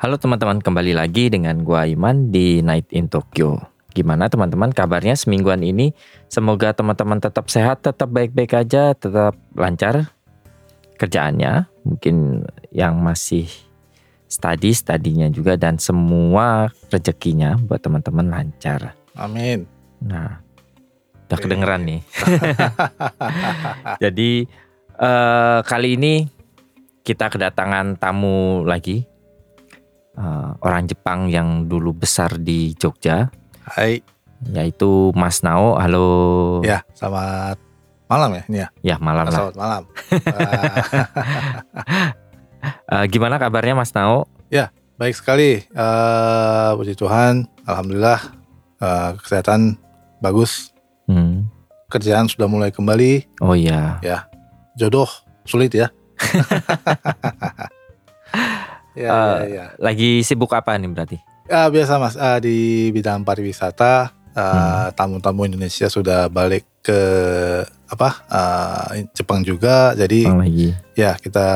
Halo teman-teman, kembali lagi dengan gua Iman di Night in Tokyo. Gimana teman-teman kabarnya semingguan ini? Semoga teman-teman tetap sehat, tetap baik-baik aja, tetap lancar kerjaannya. Mungkin yang masih study, studinya juga dan semua rezekinya buat teman-teman lancar. Amin. Nah, udah Oke. kedengeran nih. Jadi eh, kali ini kita kedatangan tamu lagi Eh, orang Jepang yang dulu besar di Jogja, Hai. yaitu Mas Nao. Halo. Ya, selamat malam ya ini ya. Ya malam lah. Selamat malam. Eh, gimana kabarnya Mas Nao? baik sekali. Eh, puji Tuhan, alhamdulillah eh, kesehatan bagus. Hmm. Kerjaan sudah mulai kembali. Oh iya. Jodoh sulit ya. ya, Eh, ya, ya. Lagi sibuk apa nih berarti? Ya, biasa Mas Eh, di bidang pariwisata eh, Hmm. tamu-tamu Indonesia sudah balik ke apa eh, Jepang juga. Jadi lagi. ya kita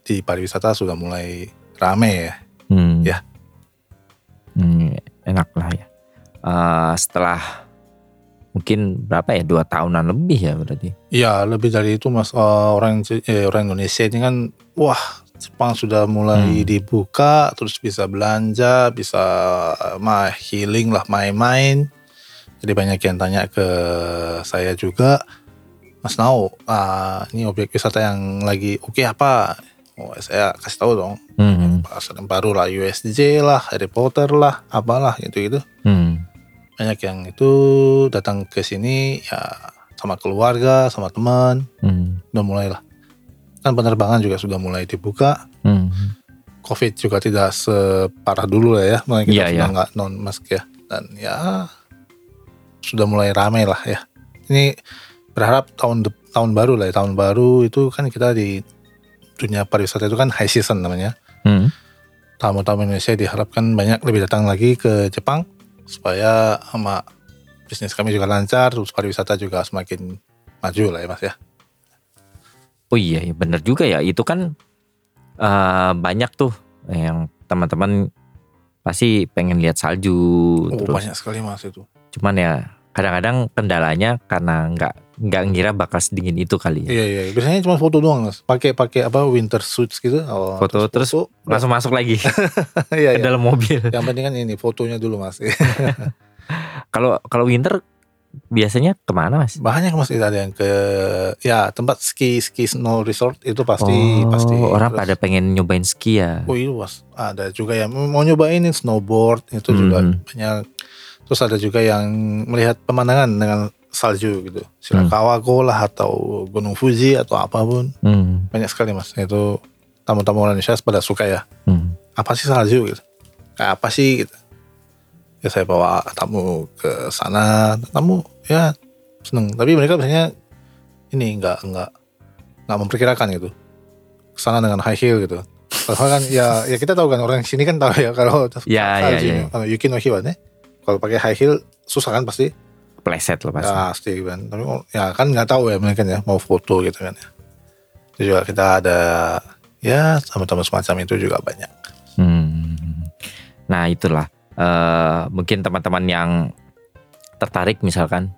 di pariwisata sudah mulai rame ya. Hmm. Ya. Hmm, enak lah ya. Eh, setelah mungkin berapa ya dua tahunan lebih ya berarti. Iya, lebih dari itu Mas Eh, orang eh, orang Indonesia ini kan wah Jepang sudah mulai Hmm. dibuka terus bisa belanja, bisa eh, mah healing lah, main-main. Jadi banyak yang tanya ke saya juga, Mas Nao, ah, ini objek wisata yang lagi oke apa? Oh, saya kasih tahu dong. Hmm. Pasar yang baru lah, USJ lah, Harry Potter lah, apalah gitu-gitu. Hmm. Banyak yang itu datang ke sini ya sama keluarga, sama teman, Hmm. udah mulai lah. Kan penerbangan juga sudah mulai dibuka. Hmm. Covid juga tidak separah dulu lah ya. Makanya kita sudah iya. nggak non mask ya. Dan ya sudah mulai ramai lah ya. Ini berharap tahun tahun baru lah ya. Tahun baru itu kan kita di dunia pariwisata itu kan high season namanya. Hmm. Tamu-tamu Indonesia diharapkan banyak lebih datang lagi ke Jepang supaya sama bisnis kami juga lancar, terus pariwisata juga semakin maju lah ya mas ya. Oh iya, ya bener juga ya. Itu kan eh, banyak tuh yang teman-teman pasti pengen lihat salju. Oh terus banyak sekali mas itu. cuman ya kadang-kadang kendalanya karena nggak nggak ngira bakal sedingin itu kali ya. Iya iya, biasanya cuma foto doang mas. Pakai pakai apa winter suits gitu. Oh, Foto, terus Langsung masuk lagi Iya ke iya. dalam mobil. Yang penting kan ini fotonya dulu mas. Kalau kalau winter biasanya ke mana mas? Banyak mas itu ada yang ke ya tempat ski ski snow resort itu pasti oh, pasti. orang Terus- pada pengen nyobain ski ya. Oh iya mas, ada juga yang mau nyobain snowboard itu juga Mhm. banyak. Terus ada juga yang melihat pemandangan dengan salju gitu, Shirakawa-go lah atau Gunung Fuji atau apa pun Hmm, banyak sekali mas. Itu tamu-tamu orang Indonesia pada suka ya. hmm. Apa sih salju gitu? Kayak apa sih gitu? Ya saya bawa tamu ke sana, tamu ya seneng. Tapi mereka biasanya ini nggak nggak nggak memperkirakan gitu. Ke sana dengan high heel gitu. Kalau kan ya ya kita tahu kan orang sini kan tahu ya kalau Ya, ya, ya. Yuki no Hiwa nih kalau pakai high heel susah kan pasti Pleset loh pasti. ya pasti kan tapi ya kan nggak tahu ya mereka ya mau foto gitu kan ya itu juga kita ada ya sama-sama semacam itu juga banyak Hmm. Nah itulah eh, mungkin teman-teman yang tertarik misalkan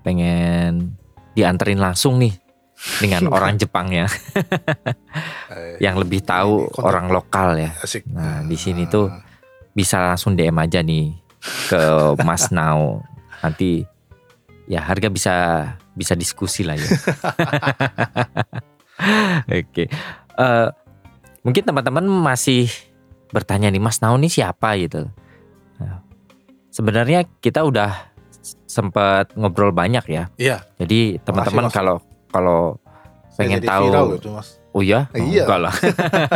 pengen dianterin langsung nih dengan orang Jepang ya Eh, yang lebih tahu kontak- orang lokal ya. asik Nah, di sini tuh bisa langsung DM aja nih ke Mas Nao. Nanti ya harga bisa bisa diskusi lah ya. Oke. Eh, mungkin teman-teman masih bertanya nih Mas Nao nih siapa gitu. Nah, sebenarnya kita udah sempat ngobrol banyak ya. iya Jadi teman-teman kalau kalau pengen tahu mas Oh ya? Iya. Enggak lah.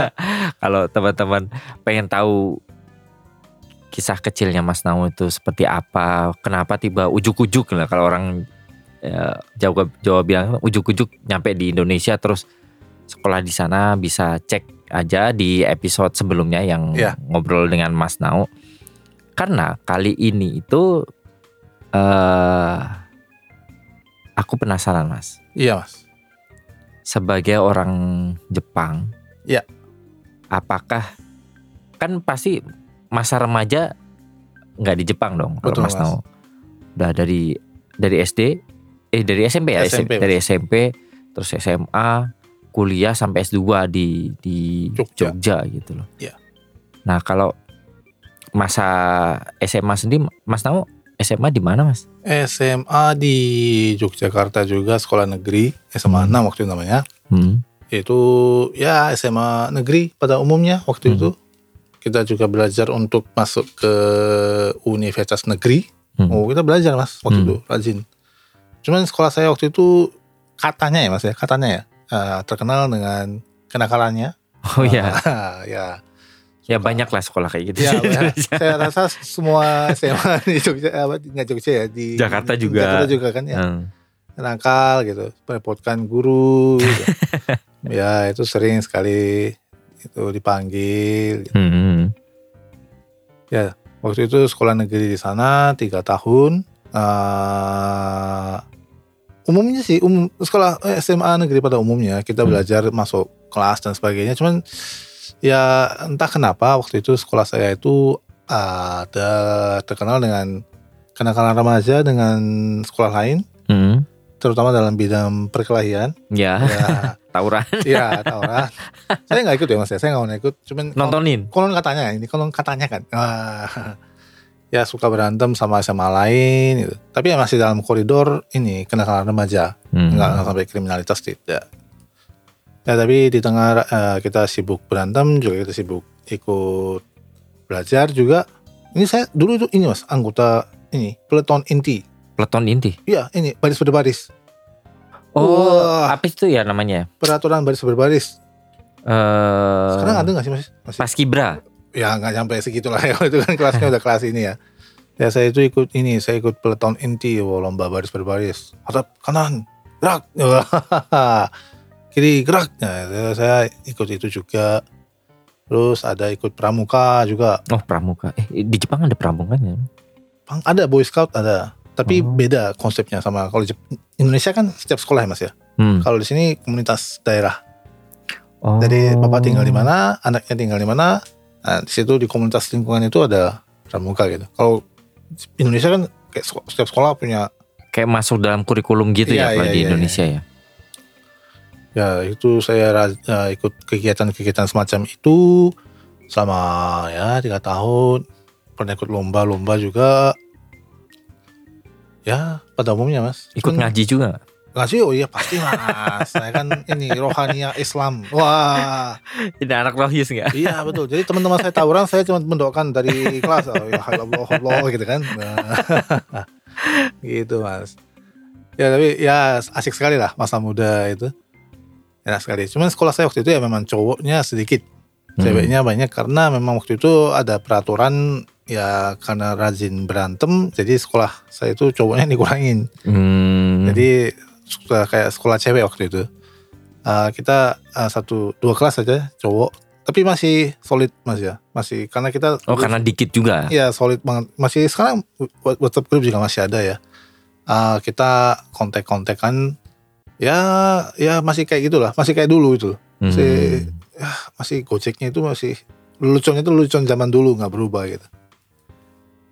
Kalau teman-teman pengen tahu kisah kecilnya Mas Nau itu seperti apa? Kenapa tiba ujuk-ujuk lah kalau orang ya, Jawa Jawa bilang ujuk-ujuk nyampe di Indonesia terus sekolah di sana bisa cek aja di episode sebelumnya yang Ya. ngobrol dengan Mas Nau. Karena kali ini itu eh aku penasaran Mas. Iya mas. Sebagai orang Jepang, Ya. apakah kan pasti masa remaja nggak di Jepang dong kalau Betul, Mas Mas. Nau. Udah dari dari SD, eh dari SMP ya, SMP, dari SMP, terus SMA, kuliah sampai S2 di di Jogja. Jogja, gitu loh. Iya. Nah kalau masa SMA sendiri, Mas Nau SMA di mana Mas? SMA di Yogyakarta juga sekolah negeri SMA Hmm. 6 waktu itu namanya. Hmm. Itu ya SMA negeri pada umumnya waktu Hmm. itu. Kita juga belajar untuk masuk ke universitas negeri. Hmm. Oh kita belajar mas waktu Hmm. itu rajin. Cuman sekolah saya waktu itu katanya ya mas ya katanya ya eh, terkenal dengan kenakalannya. Oh ya, Ah, ya. ya banyak lah sekolah kayak gitu. Ya, Indonesia. saya rasa semua SMA di Jogja, apa, nggak Jogja ya di Jakarta juga. Jakarta juga kan ya. Hmm. nakal gitu, merepotkan guru. gitu. ya itu sering sekali itu dipanggil. Hmm. Waktu itu sekolah negeri di sana tiga tahun. eh umumnya sih umum sekolah eh, SMA negeri pada umumnya kita Hmm. belajar masuk kelas dan sebagainya. Cuman ya entah kenapa waktu itu sekolah saya itu ada terkenal dengan kenakalan remaja dengan sekolah lain, Hmm. terutama dalam bidang perkelahian. Ya, Ya, tawuran. Iya, tawuran. saya nggak ikut ya mas ya, saya nggak mau ikut. Cuman Nontonin. konon katanya ini konon katanya kan. Ya suka berantem sama sama lain gitu. Tapi ya masih dalam koridor ini kenakalan remaja, Hmm. nggak sampai kriminalitas tidak. Ya tapi di tengah eh, kita sibuk berantem juga kita sibuk ikut belajar juga. Ini saya dulu itu ini mas anggota ini peleton inti. Peleton inti. Iya ini baris berbaris. Oh, Wah. apa itu ya namanya? Peraturan baris berbaris. Eh Sekarang ada nggak sih mas? Masih Paskibra. Ya nggak sampai segitulah ya itu kan kelasnya udah kelas ini ya ya saya itu ikut ini saya ikut peleton inti wah, lomba baris berbaris hadap kanan gerak kiri gerak itu saya ikut itu juga terus ada ikut pramuka juga Oh, pramuka. Eh, di Jepang ada pramuka ya? Bang, ada boy scout ada tapi Oh. beda konsepnya sama kalau Indonesia kan setiap sekolah ya mas ya Hmm. kalau di sini komunitas daerah Oh. Jadi bapak tinggal di mana, anaknya tinggal di mana. Nah, di situ di komunitas lingkungan itu ada pramuka gitu. Kalau Indonesia kan kayak setiap sekolah punya Kayak masuk dalam kurikulum gitu ya Iya, kalau iya, di iya, Indonesia ya. ya itu saya eh, ikut kegiatan-kegiatan semacam itu selama ya tiga tahun. Pernah ikut lomba-lomba juga. Ya pada umumnya mas. Ikut Cuman- ngaji juga. Ngaji oh iya pasti mas. saya kan ini rohania Islam. Wah Ini anak rohis nggak? Iya betul. Jadi teman-teman saya tawuran, saya cuma mendoakan dari kelas. Oh ya Allah Allah gitu kan. Nah, gitu mas. Ya tapi ya asik sekali lah masa muda itu. Enak sekali. Cuman sekolah saya waktu itu ya memang cowoknya sedikit. Hmm. Ceweknya banyak karena memang waktu itu ada peraturan ya karena rajin berantem. Jadi sekolah saya itu cowoknya dikurangin. Hmm. Jadi suka kayak sekolah cewek waktu itu. Uh, kita uh, satu dua kelas saja cowok, tapi masih solid mas ya, masih karena kita Oh, karena dikit juga. Iya solid banget. Masih sekarang WhatsApp group juga masih ada ya. Uh, kita kontak-kontakan ya ya masih kayak gitulah, masih kayak dulu itu. Hmm. Si- Ya, masih gojeknya itu masih leluconnya itu lelucon zaman dulu nggak berubah gitu.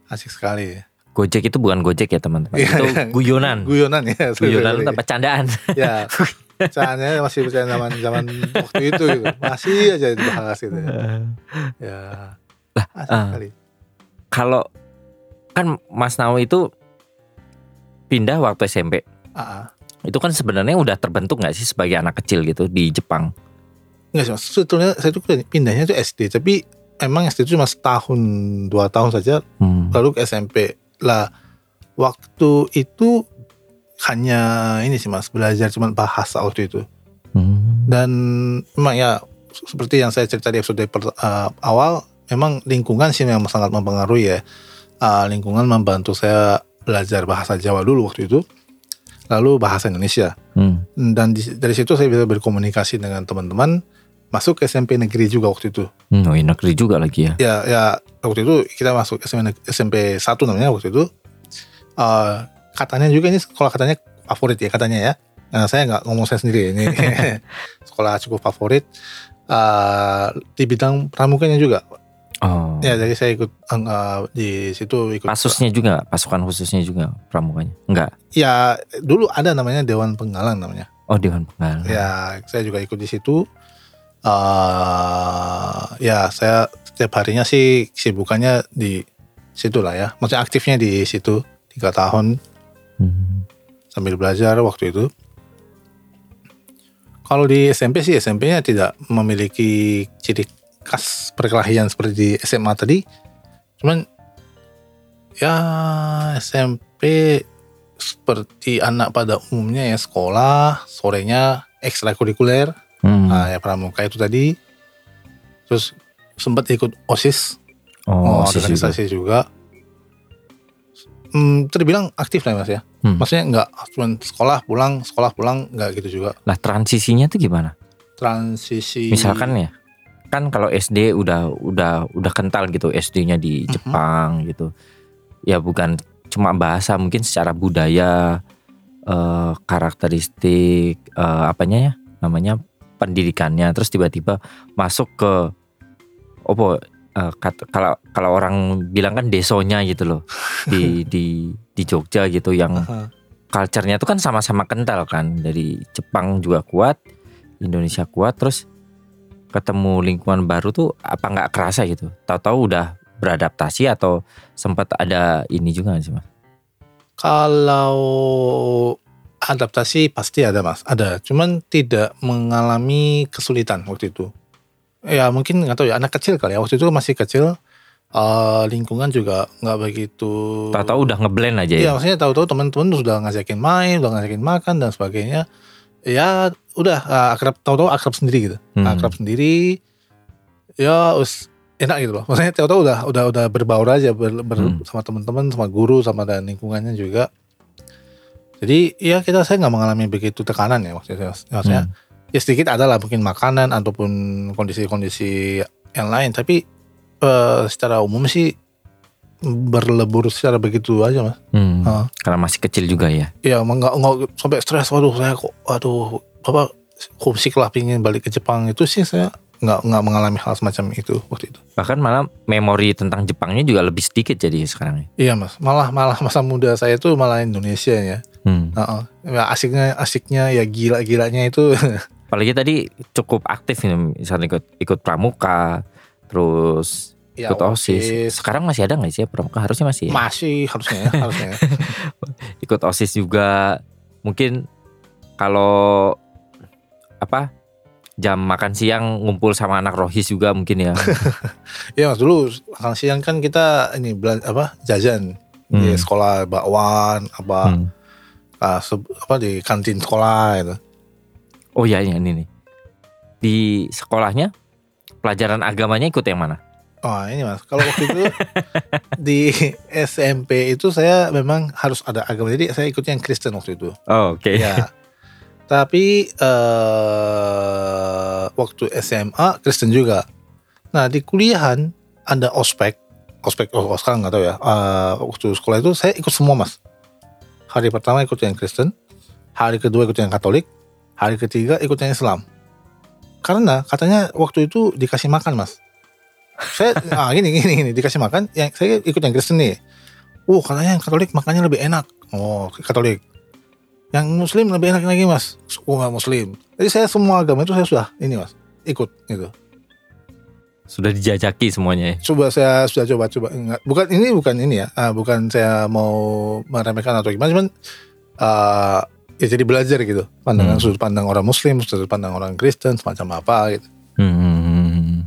Asik sekali. Gojek itu bukan Gojek ya teman-teman. Iya, itu iya. guyonan. Guyonan ya. Guyonan itu apa candaan? ya caranya masih percaya zaman zaman waktu itu gitu. masih aja dibahas gitu ya, ya. asik ah. sekali Kalau kan Mas Nau itu pindah waktu SMP. ah, ah. Itu kan sebenarnya udah terbentuk nggak sih sebagai anak kecil gitu di Jepang? Enggak sih sebetulnya saya tuh pindahnya tuh SD tapi emang SD itu cuma setahun dua tahun saja Hmm. lalu ke SMP lah waktu itu hanya ini sih mas belajar cuma bahasa waktu itu Hmm. dan memang ya seperti yang saya cerita di episode per- uh, awal memang lingkungan sih memang sangat mempengaruhi ya. Uh, lingkungan membantu saya belajar bahasa Jawa dulu waktu itu, lalu bahasa Indonesia. Hmm. Dan di- dari situ saya bisa berkomunikasi dengan teman-teman. Masuk ke SMP negeri juga waktu itu. Hmm, oh, iya, negeri juga lagi ya. Ya, ya waktu itu kita masuk SMP, SMP 1 namanya waktu itu. Eh, katanya juga ini sekolah katanya favorit ya katanya ya. Nah, saya nggak ngomong saya sendiri ini sekolah cukup favorit eh, di bidang pramukanya juga. Oh. Ya, jadi saya ikut eh, di situ ikut. Pasusnya juga pasukan khususnya juga pramukanya? Enggak. Ya, dulu ada namanya Dewan Penggalang namanya. Oh, Dewan Penggalang. Ya, saya juga ikut di situ. Eh ya, saya setiap harinya sih sibukannya di situ lah ya. Maksudnya aktifnya di situ tiga tahun Hmm. sambil belajar waktu itu. Kalau di SMP sih SMP-nya tidak memiliki ciri khas perkelahian seperti di SMA tadi. Cuman ya SMP seperti anak pada umumnya ya sekolah, sorenya ekstrakurikuler, Hmm. nah, ya pramuka itu tadi. Terus sempat ikut OSIS, oh, oh, OSIS juga. organisasi juga. Hmm, terbilang aktif lah mas ya. Hmm. Maksudnya nggak cuma sekolah pulang, sekolah pulang nggak gitu juga. Lah transisinya tuh gimana? Transisi. Misalkan ya, kan kalau SD udah udah udah kental gitu SD-nya di Mhm. Jepang gitu. Ya bukan cuma bahasa, mungkin secara budaya, eh, karakteristik, eh, apanya ya, namanya pendidikannya. Terus tiba-tiba masuk ke opo kat- kalau kalau orang bilang kan desonya gitu loh di di di Jogja gitu yang Aha. culture-nya itu kan sama-sama kental kan dari Jepang juga kuat Indonesia kuat terus ketemu lingkungan baru tuh apa nggak kerasa gitu tahu-tahu udah beradaptasi atau sempat ada ini juga sih mas Kalau adaptasi pasti ada mas, ada. Cuman tidak mengalami kesulitan waktu itu. Ya mungkin nggak tahu ya anak kecil kali ya waktu itu masih kecil. eh, lingkungan juga nggak begitu. tahu-tahu udah ngeblend aja Iya ya maksudnya tahu-tahu teman-teman sudah ngajakin main, udah ngajakin makan dan sebagainya. Ya udah eh, akrab tahu-tahu akrab sendiri gitu. Hmm. Akrab sendiri. Ya us enak gitu loh. Maksudnya tahu-tahu udah udah udah berbaur aja ber, ber- Hmm. sama teman-teman, sama guru, sama dan lingkungannya juga. Jadi ya kita saya nggak mengalami begitu tekanan ya maksudnya. Maksudnya Hmm. ya sedikit ada lah mungkin makanan ataupun kondisi-kondisi yang lain tapi eh, secara umum sih berlebur secara begitu aja mas. Hmm. Ah. karena masih kecil juga ya Ya emang nggak nggak sampai stres. Waduh saya kok, waduh apa homesick lah pingin balik ke Jepang itu sih saya nggak nggak mengalami hal semacam itu waktu itu. bahkan malah memori tentang Jepangnya juga lebih sedikit jadi sekarang ya Iya mas, malah malah masa muda saya tuh malah Indonesia ya. Hmm. Heeh. Ya, asiknya asiknya ya gila-gilanya itu. apalagi tadi cukup aktif ini misalnya ikut ikut pramuka terus ya, ikut osis sekarang masih ada nggak sih ya pramuka harusnya masih ya? Masih harusnya ya, harusnya. ya. ikut osis juga mungkin kalau apa jam makan siang ngumpul sama anak rohis juga mungkin ya Iya mas dulu makan siang kan kita ini apa jajan di Hmm. sekolah bakwan apa Hmm. se- apa di kantin sekolah gitu. oh ya ini nih di sekolahnya pelajaran agamanya ikut yang mana Oh ini mas, kalau waktu itu di SMP itu saya memang harus ada agama, jadi saya ikut yang Kristen waktu itu. oh, oke Ya, tapi eh waktu SMA Kristen juga. Nah di kuliahan ada ospek, ospek oh sekarang nggak tahu ya. Eh, waktu sekolah itu saya ikut semua mas. Hari pertama ikut yang Kristen, hari kedua ikut yang Katolik, hari ketiga ikut yang Islam. Karena katanya waktu itu dikasih makan mas. Saya ah gini gini gini dikasih makan, yang saya ikut yang Kristen nih. Uh katanya yang Katolik makannya lebih enak. Oh Katolik. Yang Muslim lebih enak lagi mas. Oh nggak Muslim. Jadi saya semua agama itu saya sudah ini mas ikut gitu. sudah dijajaki semuanya ya Coba saya sudah coba coba Enggak, bukan ini bukan ini ya. Ah, bukan saya mau meremehkan atau gimana. Cuman ah, ya jadi belajar gitu. Pandangan Hmm. sudut pandang orang Muslim, sudut pandang orang Kristen semacam apa gitu. Hmm.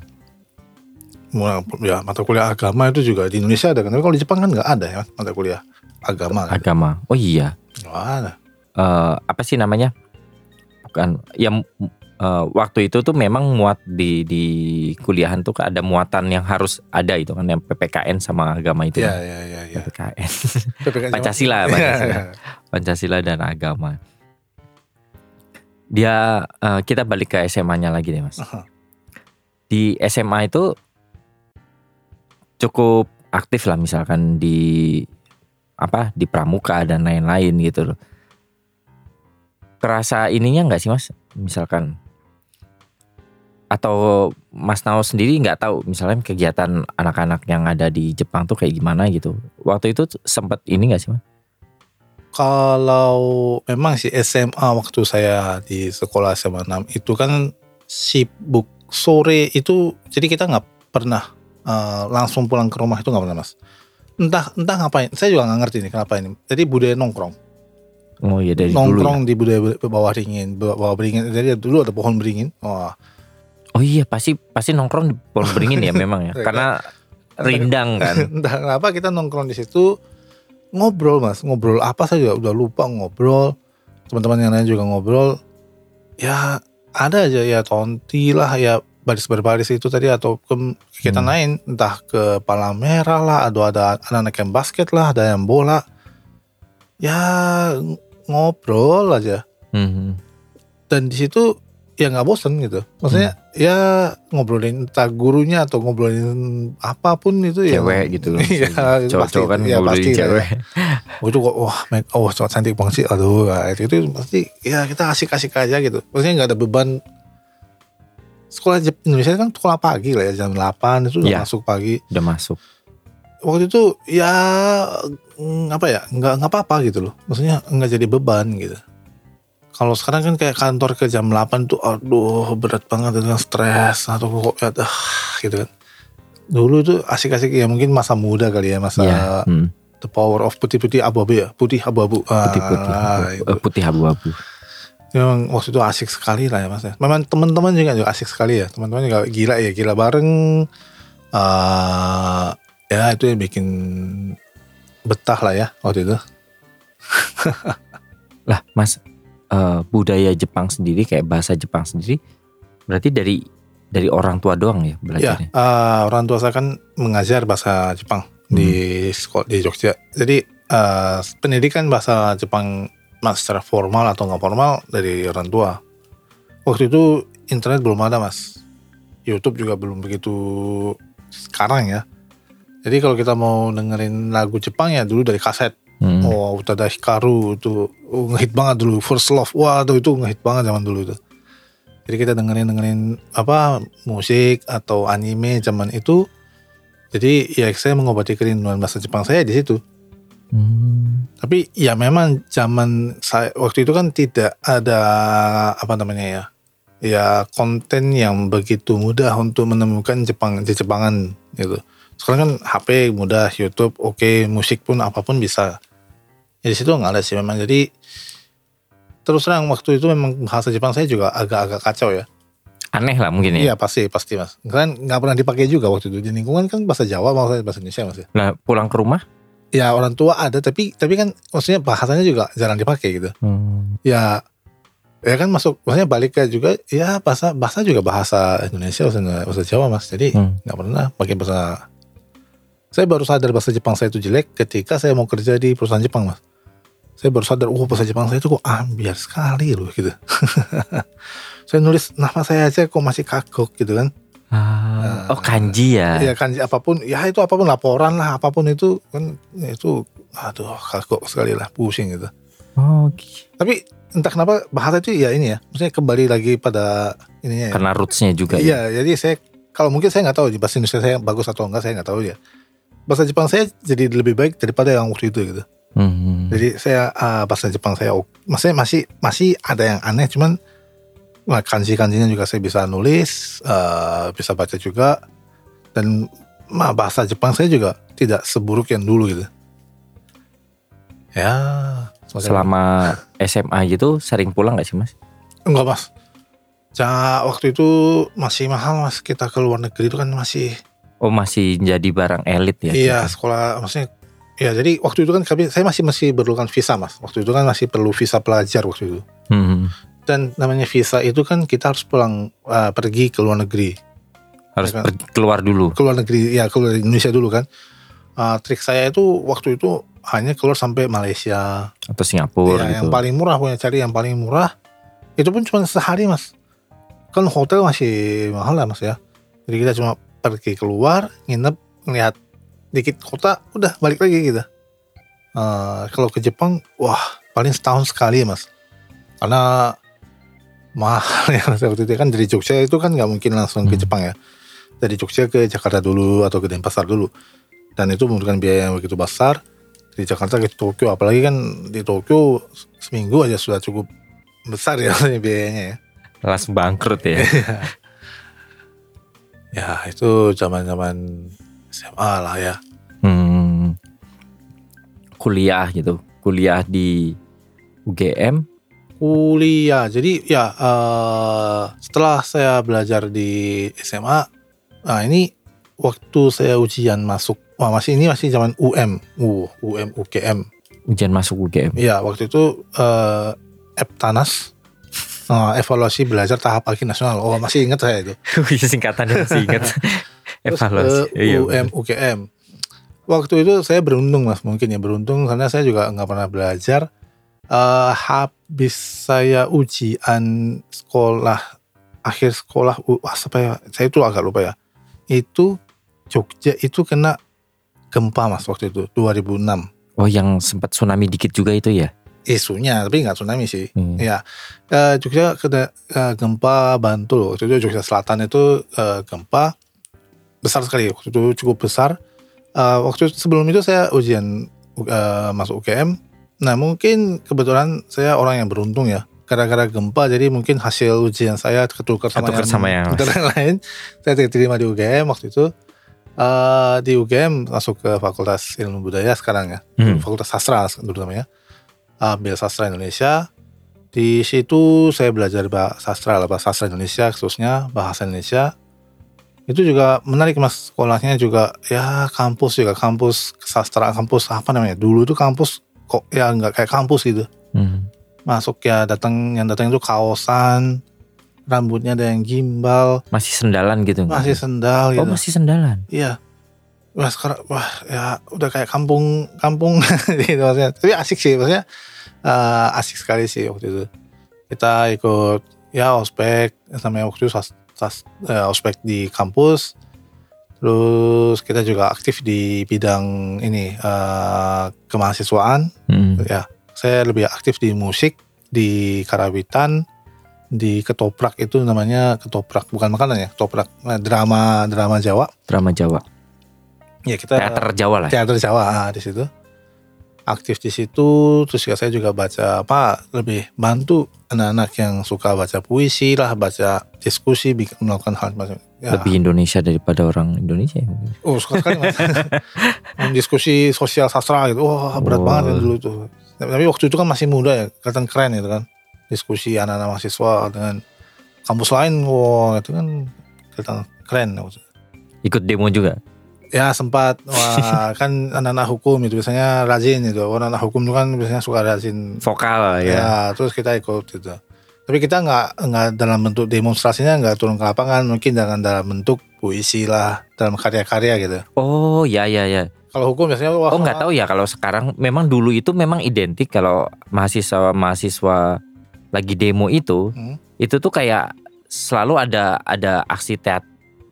Mulai- Ya mata kuliah agama itu juga di Indonesia ada kan. Tapi kalau di Jepang kan nggak ada ya mata kuliah agama. Kan. agama oh iya Nggak Eh, apa sih namanya bukan ya m- eh, waktu itu tuh memang muat di di kuliahan tuh ada muatan yang harus ada itu kan yang PPKN sama agama itu. Iya kan. iya iya. Ya. PPKN. PPKN Pancasila, Iya, Pancasila. iya. Pancasila dan agama. Dia eh, kita balik ke SMA-nya lagi deh, Mas. Aha. Di SMA itu cukup aktif lah misalkan di apa di pramuka dan lain-lain gitu loh. Terasa ininya nggak sih mas? Misalkan atau Mas Nao sendiri nggak tahu misalnya kegiatan anak-anak yang ada di Jepang tuh kayak gimana gitu. Waktu itu sempat ini nggak sih mas? Kalau memang sih SMA waktu saya di sekolah SMA 6 itu kan sibuk sore itu jadi kita nggak pernah eh, langsung pulang ke rumah itu nggak pernah mas. Entah entah ngapain. Saya juga nggak ngerti nih kenapa ini. Jadi budaya nongkrong. Oh iya dari dulu ya. nongkrong di budaya bawah beringin, bawah beringin. Jadi dulu ada pohon beringin. Wah, Oh iya pasti pasti nongkrong di pohon beringin ya memang ya. Iya, Karena rindang kan. entah kenapa kita nongkrong di situ ngobrol mas, ngobrol apa saya juga udah lupa ngobrol. Teman-teman yang lain juga ngobrol. Ya ada aja ya tonti lah ya baris berbaris itu tadi atau ke kegiatan Hmm. lain entah ke palang merah lah atau ada anak-anak yang basket lah ada yang bola ya ngobrol aja Mhm. dan di situ ya nggak bosen gitu maksudnya Hmm. ya ngobrolin entah gurunya atau ngobrolin apa pun itu ya Cewek gitu loh. Iya, pasti, Cowok-cowok kan ya, pasti lah cewek. oh itu kok wah make oh cowok cantik banget sih aduh nah, itu, itu pasti ya kita asik-asik aja gitu maksudnya nggak ada beban sekolah Indonesia kan sekolah pagi lah ya jam 8 itu udah Iya. masuk pagi Udah masuk. Waktu itu ya mm, apa ya nggak nggak apa-apa gitu loh maksudnya nggak jadi beban gitu kalau sekarang kan kayak kantor ke jam 8 tuh aduh berat banget dengan stres atau kok ya ah, gitu kan dulu tuh asik-asik ya mungkin masa muda kali ya masa Iya. Hmm. the power of putih-putih abu-abu ya putih abu-abu Putih-putih. Ah, abu- itu. eh, putih abu-abu. memang waktu itu asik sekali lah ya mas ya. memang teman-teman juga juga asik sekali ya teman-teman juga gila ya gila bareng eh ya itu yang bikin betah lah ya waktu itu. Lah, Mas, eh, budaya Jepang sendiri kayak bahasa Jepang sendiri berarti dari dari orang tua doang ya ya belajarnya. eh, orang tua saya kan mengajar bahasa Jepang di sekolah di Jogja. Jadi eh, pendidikan bahasa Jepang mas secara formal atau nggak formal dari orang tua. Waktu itu internet belum ada mas. YouTube juga belum begitu sekarang ya jadi kalau kita mau dengerin lagu Jepang ya dulu dari kaset Hmm. Oh, Utada Hikaru itu oh, ngehit banget dulu. First Love, wah tuh itu ngehit banget zaman dulu itu. Jadi kita dengerin dengerin apa musik atau anime zaman itu. Jadi ya saya mengobati kerinduan bahasa Jepang saya di situ. Hmm. Tapi ya memang zaman saya waktu itu kan tidak ada apa namanya ya, ya konten yang begitu mudah untuk menemukan Jepang di Jepangan gitu. Sekarang kan HP mudah, YouTube oke, musik pun apa pun bisa. Ya di situ nggak ada sih memang. Jadi terus terang waktu itu memang bahasa Jepang saya juga agak-agak kacau ya. Aneh lah mungkin ya. Iya pasti pasti mas. Kan nggak pernah dipakai juga waktu itu di lingkungan kan bahasa Jawa maksudnya bahasa Indonesia mas. Nah, pulang ke rumah Ya orang tua ada tapi tapi kan maksudnya bahasanya juga jarang dipakai gitu. hmm. ya ya kan masuk maksudnya balik ke juga ya bahasa bahasa juga bahasa Indonesia bahasa, bahasa Jawa mas jadi Hmm. nggak pernah pakai bahasa saya baru sadar bahasa Jepang saya itu jelek ketika saya mau kerja di perusahaan Jepang mas saya baru sadar oh bahasa Jepang saya itu kok ambiar sekali loh gitu saya nulis nama saya aja kok masih kagok gitu kan Ah, oh kanji ya. ya kan apa pun ya itu apa pun laporan lah apa pun itu kan ya itu aduh kagok sekali lah pusing gitu Oh, gitu. Tapi entah kenapa bahasa itu ya ini ya, maksudnya kembali lagi pada ininya ya. karena rootsnya juga ya. Iya, jadi saya kalau mungkin saya nggak tahu di bahasa Indonesia saya bagus atau enggak saya nggak tahu ya. Bahasa Jepang saya jadi lebih baik daripada yang waktu itu gitu. Hmm. Jadi saya ah, bahasa Jepang saya, maksudnya masih masih ada yang aneh, cuman wah, kanji-kanjinya juga saya bisa nulis, eh, bisa baca juga, dan mah bahasa Jepang saya juga tidak seburuk yang dulu gitu. Ya, Selama SMA gitu sering pulang gak sih mas? Enggak mas. Ja, waktu itu masih mahal mas. Kita ke luar negeri itu kan masih. Oh masih jadi barang elit ya? iya gitu? sekolah maksudnya. Ya jadi waktu itu kan kami saya masih masih perlukan visa mas. Waktu itu kan masih perlu visa pelajar waktu itu. Hmm. dan namanya visa itu kan kita harus pulang uh, pergi ke luar negeri Harus Ya kan? pergi keluar dulu. ke luar negeri ya keluar Indonesia dulu kan Uh, trik saya itu waktu itu hanya keluar sampai Malaysia Atau Singapura ya, gitu. yang paling murah punya cari yang paling murah itu pun cuma sehari mas kan hotel masih mahal lah mas ya jadi kita cuma pergi keluar nginep ngeliat dikit kota udah balik lagi kita Eh, kalau ke Jepang wah paling setahun sekali ya mas. Karena mahal ya waktu itu kan dari Jogja itu kan nggak mungkin langsung ke Hmm. Jepang ya. Dari Jogja ke Jakarta dulu atau ke Denpasar dulu. Dan itu membutuhkan biaya yang begitu besar. Di Jakarta ke Tokyo apalagi kan di Tokyo seminggu aja sudah cukup besar ya biayanya ya. Langsung bangkrut ya. Ya itu zaman zaman SMA lah ya Hmm. Kuliah gitu. Kuliah di UGM. kuliah jadi ya eh, setelah saya belajar di SMA nah ini waktu saya ujian masuk wah masih ini masih zaman UM uh, UM UGM Ujian masuk UGM. Iya waktu itu eh Eptanas eh, evaluasi belajar tahap akhir nasional. Oh masih ingat saya itu. Wih, Singkatannya masih ingat. Terus Evaluasi. ke Iya, UM UGM. Waktu itu saya beruntung mas mungkin ya beruntung karena saya juga nggak pernah belajar. Eh habis saya ujian sekolah akhir sekolah U- wah, apa ya? Saya itu agak lupa ya. Itu Jogja itu kena gempa mas waktu itu 2006 Oh yang sempat tsunami dikit juga itu ya? Isunya tapi nggak tsunami sih. Hmm. Ya, eh, Jogja kena eh, gempa Bantul. Waktu itu Jogja Selatan itu eh, gempa besar sekali. Waktu itu cukup besar. Eh, waktu sebelum itu saya ujian eh, masuk UGM. Nah mungkin kebetulan saya orang yang beruntung ya. Gara-gara gempa jadi mungkin hasil ujian saya ketukar sama Ketukar sama yang- yang lain. Saya diterima di UGM waktu itu. Eh, di UGM masuk ke Fakultas Ilmu Budaya sekarang ya. Hmm. Fakultas Sastra dulu namanya ambil sastra Indonesia di situ saya belajar bahasa sastra lah bahasa sastra Indonesia khususnya bahasa Indonesia itu juga menarik mas sekolahnya juga ya kampus juga kampus sastra kampus apa namanya dulu itu kampus kok ya nggak kayak kampus gitu Hmm. masuk ya datang yang datang itu kaosan rambutnya ada yang gimbal Masih sendalan gitu masih sendal Oh gitu masih sendalan. Iya. Wah sekarang wah ya udah kayak kampung kampung gitu maksudnya. Tapi asik sih maksudnya eh, asik sekali sih waktu itu. Kita ikut ya ospek namanya waktu itu sas, sas- eh, ospek di kampus. Terus kita juga aktif di bidang ini eh, kemahasiswaan. Hmm. Ya, saya lebih aktif di musik, di karawitan, di ketoprak itu namanya ketoprak bukan makanan ya, ketoprak eh, drama drama Jawa. Drama Jawa. Ya kita Teater Jawa lah. teater Jawa ah, di situ aktif di situ terus saya juga baca apa lebih bantu anak-anak yang suka baca puisi lah baca diskusi bikin melakukan hal macam ya. Lebih Indonesia daripada orang Indonesia ya mungkin. oh suka sekali mas diskusi sosial sastra gitu wah berat Oh. banget ya dulu tuh tapi waktu itu kan masih muda ya kelihatan keren gitu kan diskusi anak-anak mahasiswa dengan kampus lain wah itu kan kelihatan keren. Ikut demo juga. Ya sempat. Wah kan anak-anak hukum itu biasanya rajin itu. Orang anak hukum itu kan biasanya suka rajin. Vokal ya, ya. terus kita ikut itu tapi kita nggak nggak dalam bentuk demonstrasinya nggak turun ke lapangan. Mungkin dengan dalam bentuk puisi lah dalam karya-karya gitu. Oh ya ya ya. kalau hukum biasanya wah Oh nggak tahu ya kalau sekarang. Memang dulu itu memang identik. Kalau mahasiswa mahasiswa lagi demo itu Hmm. itu tuh kayak selalu ada ada aksi teat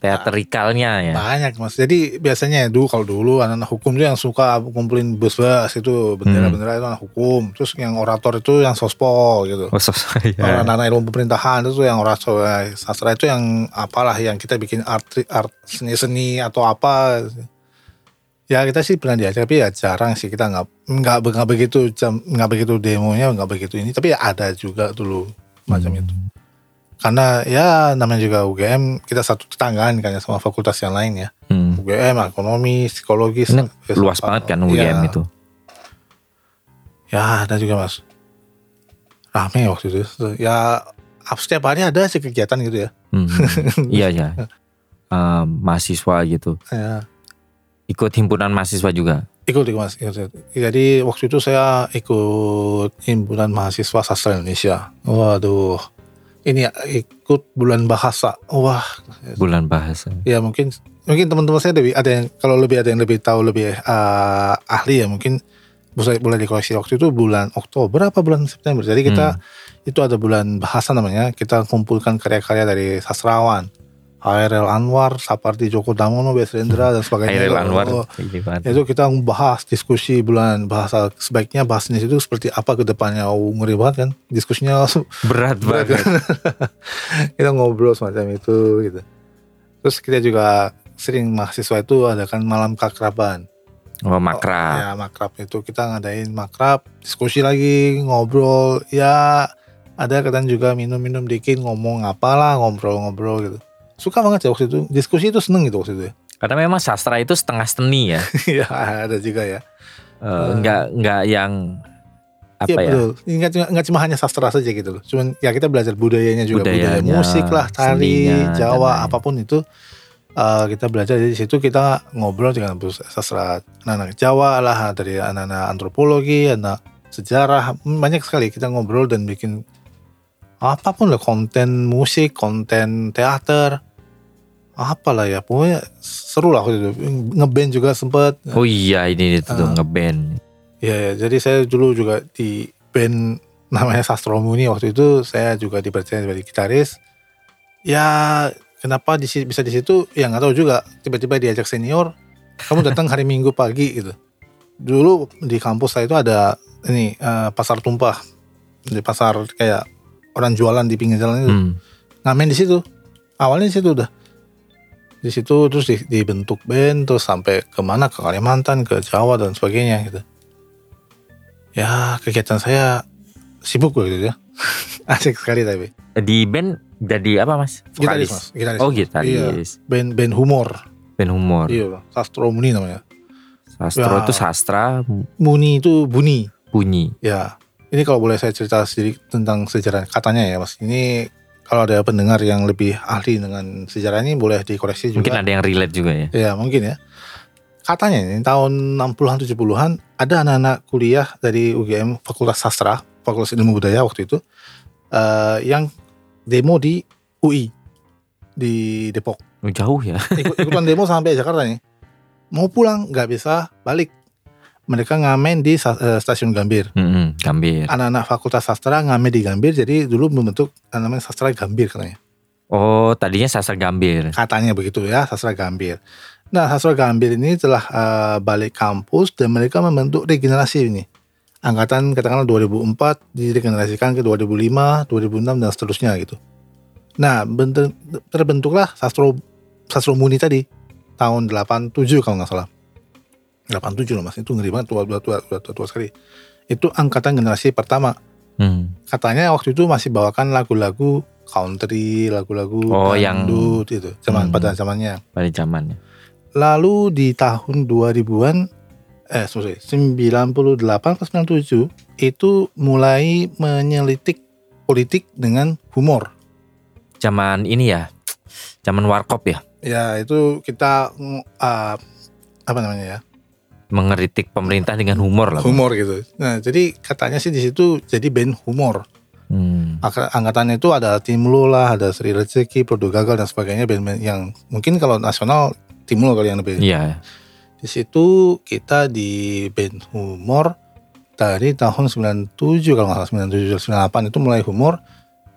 teatrikalnya ya. banyak mas. Jadi biasanya dulu kalau dulu anak-anak hukum itu yang suka kumpulin bus-bus itu bendera-bendera itu anak hukum. Terus yang orator itu yang sospol gitu. Oh, so, so, Kalau ya. anak-anak ilmu pemerintahan itu yang orator eh, sastra itu yang apalah yang kita bikin art art seni-seni atau apa. Ya kita sih pernah diajak tapi ya jarang sih. Kita nggak nggak nggak begitu jam nggak begitu demonya nggak begitu ini. Tapi ya ada juga dulu macam itu karena ya namanya juga UGM kita satu tetanggaan kan ya sama fakultas yang lain ya Hmm. UGM ekonomi psikologi Ini filsafat. luas banget kan UGM Ya. itu. Ya ada juga mas Rame waktu itu Ya setiap hari ada sih kegiatan gitu ya Hmm. iya ya. Eh, mahasiswa gitu. Ya Ikut himpunan mahasiswa juga. Ikut, ikut mas. Ikut, ikut. Jadi waktu itu saya ikut himpunan mahasiswa sastra Indonesia. Waduh, ini ya, ikut bulan bahasa. Wah, Bulan bahasa. ya mungkin mungkin teman-teman saya lebih ada yang kalau lebih ada yang lebih tahu lebih eh, ahli ya mungkin boleh boleh dikoreksi waktu itu bulan Oktober apa bulan September. Jadi kita itu ada bulan bahasa namanya. Kita kumpulkan karya-karya dari sastrawan. Hairil Anwar, Sapardi Djoko Damono, Besrendra dan sebagainya. Hairil Anwar. Oh, banget. itu kita bahas diskusi bulan bahasa sebaiknya bahasnya itu seperti apa ke depannya oh, ngeri banget kan diskusinya Berat berat banget. kan kita ngobrol semacam itu gitu terus kita juga sering mahasiswa itu adakan malam kakraban Oh, makrab. ya makrab itu kita ngadain makrab diskusi lagi ngobrol ya ada kadang juga minum-minum dikit ngomong apalah ngobrol-ngobrol gitu suka banget ya waktu itu diskusi itu seneng gitu waktu itu ya Karena memang sastra itu setengah seni ya. ya ada juga ya Eh, Enggak enggak yang apa Iya ya? betul. Nggak, cuma- nggak cuma hanya sastra saja gitu loh. Cuman ya kita belajar budayanya juga, budaya Budayanya, musik lah, tari, seninya, Jawa, apa pun itu eh, kita belajar di situ kita ngobrol dengan sastra anak-anak Jawa lah dari anak-anak antropologi, anak sejarah banyak sekali kita ngobrol dan bikin apa pun lah konten musik, konten teater, apalah ya pokoknya seru lah waktu itu ngeband juga sempet Oh iya ini itu tuh Eh. ngeband. Ya, ya, jadi saya dulu juga di band namanya Sastro Muni waktu itu saya juga dipercaya sebagai gitaris. Ya, kenapa di, bisa di situ? Ya nggak tahu juga. Tiba-tiba diajak senior, kamu datang hari Minggu pagi gitu. Dulu di kampus saya itu ada ini eh, pasar tumpah di pasar kayak orang jualan di pinggir jalan itu Hmm. ngamen di situ. Awalnya di situ udah. Di situ terus di- dibentuk band terus sampai ke mana ke Kalimantan, ke Jawa dan sebagainya gitu. Ya kegiatan saya sibuk gitu ya. Asik sekali tapi. Di band jadi apa mas? Gitaris Vokalis. mas. Gitaris. Oh Iya. gitaris. Band band humor. Band humor. Iya. Sastro Muni namanya. Sastra Ya. itu sastra Muni itu bunyi. bunyi. Ya. Ini kalau boleh saya cerita sedikit tentang sejarah katanya ya mas. Ini kalau ada pendengar yang lebih ahli dengan sejarah ini boleh dikoreksi juga. Mungkin ada yang relate juga ya. Ya mungkin ya. Katanya ini tahun 60-an 70-an ada anak-anak kuliah dari UGM Fakultas Sastra, Fakultas Ilmu Budaya waktu itu eh, yang demo di UI di Depok. Oh, jauh ya. Ikut, ikutan demo sampai Jakarta nih. Mau pulang nggak bisa balik. Mereka ngamen di eh, stasiun Gambir. Mm-mm, Gambir. Anak-anak Fakultas Sastra ngamen di Gambir, jadi dulu membentuk namanya Sastra Gambir katanya. Oh tadinya sastra Gambir. katanya begitu ya sastra Gambir. Nah sastra Gambir ini telah eh, balik kampus dan mereka membentuk regenerasi ini. Angkatan katakanlah 2004 diregenerasikan ke 2005, 2006 dan seterusnya gitu. Nah bentuk, terbentuklah sastro sastro muni tadi tahun 87 kalau nggak salah. 87 loh mas itu ngeri banget tua tua tua tua, tua, tua sekali. Itu angkatan generasi pertama. Hmm. Katanya waktu itu masih bawakan lagu-lagu country, lagu-lagu Oh, yang- dangdut itu zaman Hmm. pada zamannya. Pada zamannya. Lalu di tahun 2000-an eh sorry, 98 atau 97 itu mulai menyelitik politik dengan humor. Zaman ini ya. Zaman warkop ya. Ya, itu kita ah, apa namanya ya? Mengeritik pemerintah dengan humor lah. Humor gitu. Nah, jadi katanya sih di situ jadi band humor. Hmm. Angka- Angkatan itu ada Timlo lah, ada Sri Rezeki, Produk Gagal dan sebagainya band-band yang mungkin kalau nasional Timlo kali yang lebih. Iya. Di situ kita di band humor dari tahun 97 kalau nggak salah 97 98 itu mulai humor.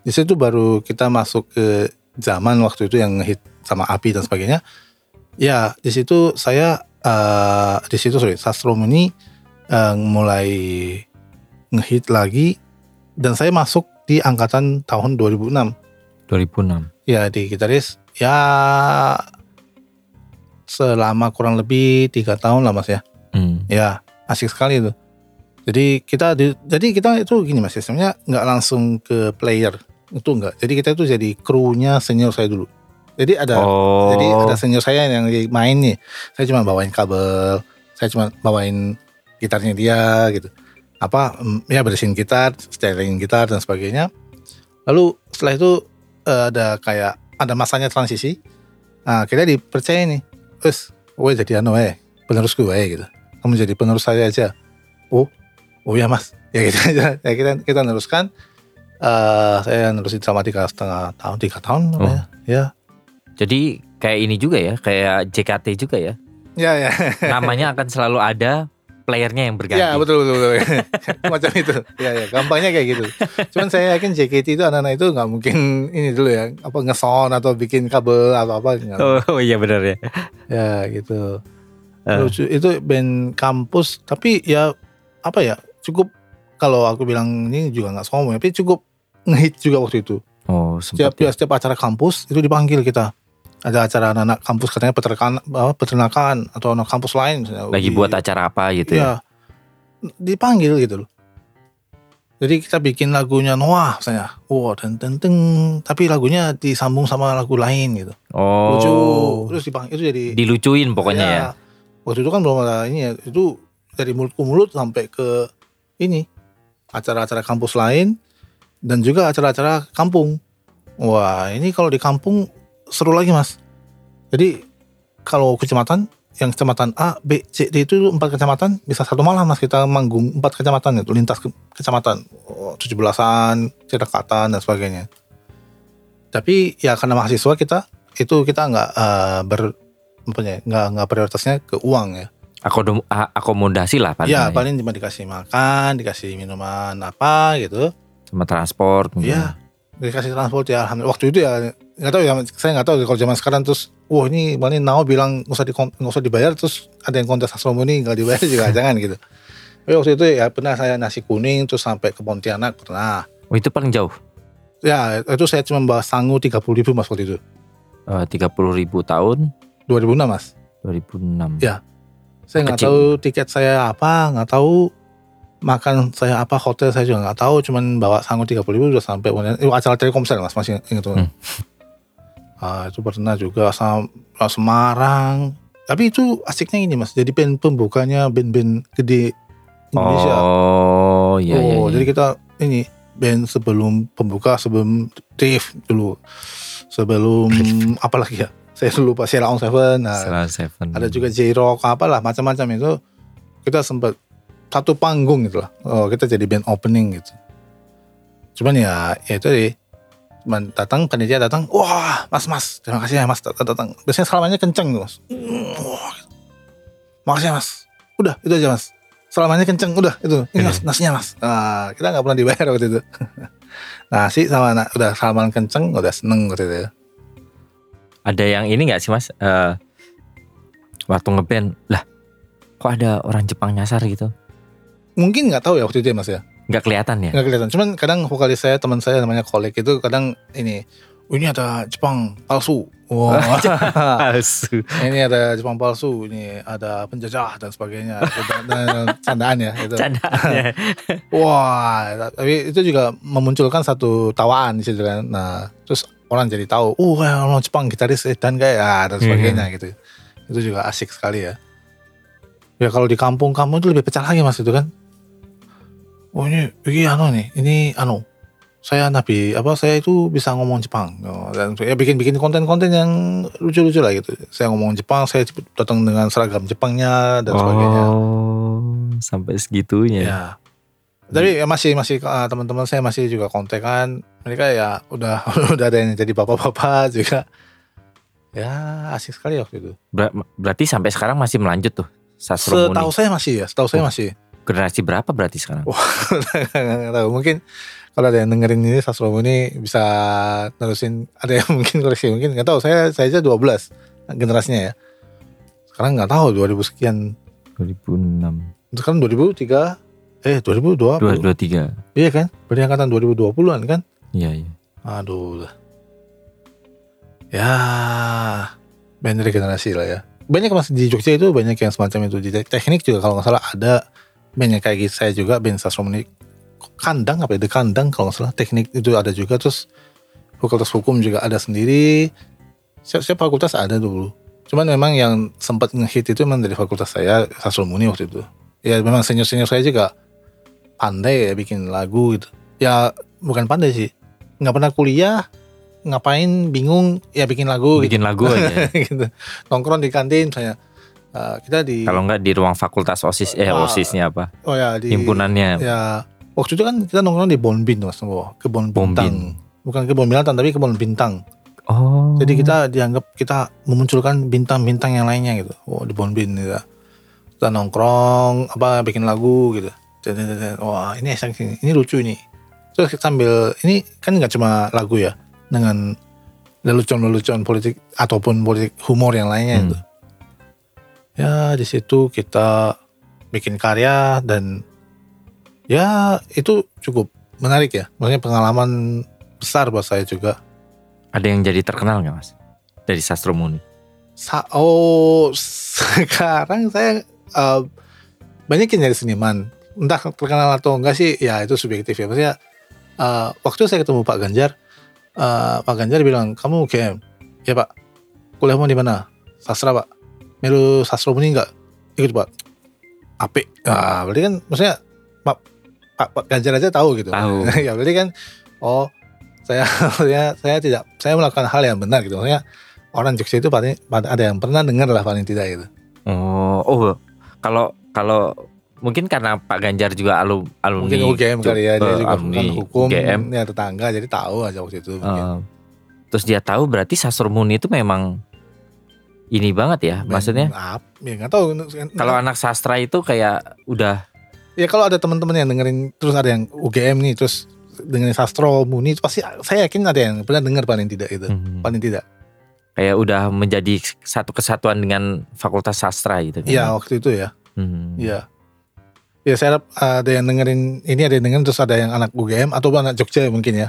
Di situ baru kita masuk ke zaman waktu itu yang hit sama api dan sebagainya. Ya di situ saya eh, di situ sorry Sastro Muni eh, mulai ngehit lagi dan saya masuk di angkatan tahun 2006 2006. ya di gitaris ya selama kurang lebih tiga tahun lah mas ya. Hmm. ya asik sekali itu. Jadi kita di- jadi kita itu gini mas sistemnya nggak langsung ke player. Itu enggak jadi kita itu jadi krunya senior saya dulu jadi ada Oh. jadi ada senior saya yang main nih. Saya cuma bawain kabel saya cuma bawain gitarnya dia gitu. Apa mm, ya bersihin gitar styling gitar dan sebagainya. Lalu setelah itu eh, ada kayak ada masanya transisi. Nah kita dipercaya nih terus gue jadi anu eh penerus gue gitu. Kamu jadi penerus saya aja. Oh oh ya mas. Ya gitu aja. Ya kita kita neruskan Eh saya nerusin selama tiga setengah tahun tiga tahun Oh. ya. Ya Jadi kayak ini juga ya, kayak JKT juga ya. ya ya Namanya akan selalu ada playernya yang berganti. Ya betul betul, betul. macam itu. Ya ya gampangnya kayak gitu. Cuman saya yakin JKT itu anak-anak itu nggak mungkin ini dulu ya apa ngeson atau bikin kabel atau apa nggak. Oh, iya benar ya. Ya gitu. Lucu itu band kampus tapi ya apa ya cukup kalau aku bilang ini juga nggak sombong tapi cukup ngehit juga waktu itu. Oh, Setiap ya. setiap acara kampus itu dipanggil kita. Ada acara anak-anak kampus katanya peternakan apa, peternakan atau anak kampus lain misalnya. Lagi Di- buat acara apa gitu ya. Iya. Dipanggil gitu loh. Jadi kita bikin lagunya Noah misalnya. Wah, dan teng teng tapi lagunya disambung sama lagu lain gitu. Oh. Lucu. Terus dipanggil itu jadi Dilucuin pokoknya ya. Waktu itu kan belum ada ini ya. Itu dari mulut ke mulut sampai ke ini acara-acara kampus lain dan juga acara-acara kampung. Wah, ini kalau di kampung seru lagi, Mas. Jadi kalau kecamatan yang kecamatan A, B, C, D itu empat kecamatan bisa satu malam mas kita manggung empat kecamatan itu lintas ke kecamatan Oh, tujuh belasan, Cirekatan dan sebagainya. Tapi ya karena mahasiswa kita itu kita nggak eh, ber apa ya, nggak nggak prioritasnya ke uang ya. Akodom- akomodasi lah paling. ya ya. paling cuma dikasih makan, dikasih minuman apa gitu. Sama transport. Iya, dikasih transport ya alhamdulillah. Waktu itu ya nggak tahu ya, saya nggak tahu kalau zaman sekarang terus, wah ini mana Nao bilang nggak usah di, nggak usah dibayar, terus ada yang kontes astronomi nggak dibayar juga jangan gitu. Tapi waktu itu ya pernah saya nasi kuning terus sampai ke Pontianak pernah. Oh, itu paling jauh. Ya itu saya cuma bawa sangu 30 ribu mas waktu itu. Tiga puluh ribu tahun 2006 mas. 2006. Ya. Saya nggak tahu tiket saya apa, nggak tahu makan saya apa, hotel saya juga nggak tahu, cuman bawa sangu 30 ribu udah sampai. Itu acara Telkomsel mas masih ingat tuh. Hmm. Ah, itu pernah juga sama Semarang. Tapi itu asiknya ini mas, jadi band pembukanya band-band gede Indonesia. Oh, iya iya. Oh, iya. jadi kita ini band sebelum pembuka sebelum Dave dulu. Sebelum apa lagi ya? Saya lupa Sheila on Seven. Nah, Salah Seven. ada juga J-Rock apalah macam-macam itu. Kita sempat satu panggung gitu lah. Oh, kita jadi band opening gitu. Cuman ya, ya itu deh. Datang panitia datang, wah mas mas, terima kasih ya mas datang datang. Biasanya salamannya kenceng tuh mas. Wah, makasih ya mas. Udah itu aja mas. Salamannya kenceng, udah itu. Ini mas, nasinya mas. Nah, kita nggak pernah dibayar waktu itu. Nasi sama na- udah salaman kenceng, udah seneng waktu itu. Ada yang ini nggak sih mas? Eh, waktu ngeband, lah kok ada orang Jepang nyasar gitu? Mungkin nggak tahu ya waktu itu ya mas ya. Nggak kelihatan ya? nggak kelihatan. Cuman kadang vokalis saya teman saya namanya Kolek itu kadang ini, "Oh, ini ada Jepang palsu. Wah, Palsu. ini ada Jepang palsu. Ini ada penjajah dan sebagainya. Dan, candaan ya itu. Candaannya. Wah, tapi itu juga memunculkan satu tawaan di situ kan. Nah, terus orang jadi tahu, uh, orang Jepang gitaris eh, dan kayak ah, dan sebagainya gitu. Itu juga asik sekali ya. Ya kalau di kampung-kampung itu lebih pecah lagi mas itu kan. Oh ini, ini anu nih, ini anu. Saya nabi apa saya itu bisa ngomong Jepang Oh, dan ya bikin-bikin konten-konten yang lucu-lucu lah gitu. Saya ngomong Jepang, saya datang dengan seragam Jepangnya dan sebagainya. Oh, sampai segitunya. Ya. Tapi ya masih masih uh, teman-teman saya masih juga kontekan. Mereka ya udah udah ada yang jadi bapak-bapak juga. Ya asik sekali waktu itu. Ber- berarti sampai sekarang masih melanjut tuh Setahu saya masih ya, setahu saya Oh. masih. Generasi berapa berarti sekarang? Nggak tahu mungkin kalau ada yang dengerin ini Sastro Muni bisa nerusin ada yang mungkin koreksi mungkin nggak tahu saya saya aja 12 generasinya ya. Sekarang nggak tahu 2000 sekian. 2006. Sekarang 2003 eh 2020. 223. Iya kan? Berarti angkatan 2020-an kan? Iya, iya. Aduh. Ya, band regenerasi lah ya. Banyak mas di Jogja itu banyak yang semacam itu. Di te- teknik juga kalau nggak salah ada band yang kayak gitu. Saya juga band Sastromonik kandang apa ya? The kandang kalau nggak salah teknik itu ada juga. Terus fakultas hukum juga ada sendiri. Siap, siap fakultas ada dulu. Cuman memang yang sempat ngehit itu memang dari fakultas saya Sastromuni waktu itu. Ya memang senior-senior saya juga pandai ya bikin lagu gitu. Ya bukan pandai sih. Nggak pernah kuliah, ngapain bingung ya bikin lagu gitu. Bikin lagu aja. gitu. Nongkrong di kantin saya Eh, kita di Kalau nggak di ruang fakultas osis, eh Ah. osisnya apa? oh ya di Himpunannya. ya waktu itu kan kita nongkrong di Bonbin mas oh, kebun Bonbin. bintang bukan kebun binatang tapi kebun bintang Oh. jadi kita dianggap kita memunculkan bintang-bintang yang lainnya gitu oh di Bonbin gitu kita nongkrong apa bikin lagu gitu wah ini sih, ini lucu ini terus kita sambil ini kan nggak cuma lagu ya dengan lelucon-lelucon politik ataupun politik humor yang lainnya Hmm. itu ya di situ kita bikin karya dan ya itu cukup menarik ya. Maksudnya pengalaman besar buat saya juga. Ada yang jadi terkenal nggak mas? Dari Sastro Muni. Sa- oh sekarang saya eh, banyak yang jadi seniman. Entah terkenal atau enggak sih ya itu subjektif ya. Maksudnya eh, waktu saya ketemu Pak Ganjar eh, Pak Ganjar bilang kamu UGM ya Pak. Kuliahmu di mana? Sastra Pak melu sastra muni enggak ikut Pak apik nah, berarti kan maksudnya Pak Pak, Pak Ganjar aja tahu gitu. Tahu. ya berarti kan oh saya saya saya tidak saya melakukan hal yang benar gitu. Maksudnya orang Jogja itu paling ada yang pernah dengar lah paling tidak gitu. Oh, oh, kalau kalau mungkin karena Pak Ganjar juga alum alumni mungkin UGM kali ya dia eh, juga alumni kan hukum UGM. ya tetangga jadi tahu aja waktu itu mungkin. Eh, terus dia tahu berarti Sastro Muni itu memang ini banget ya, maksudnya ap- ya nggak tahu kalau anak sastra itu kayak udah ya kalau ada teman-teman yang dengerin terus ada yang UGM nih terus dengerin sastro muni itu pasti saya yakin ada yang pernah dengar paling tidak itu hmm, paling tidak kayak udah menjadi satu kesatuan dengan Fakultas Sastra gitu kan. Iya waktu itu ya Hmm. Iya. Ya saya harap ada yang dengerin ini ada yang dengerin terus ada yang anak UGM atau anak Jogja mungkin ya.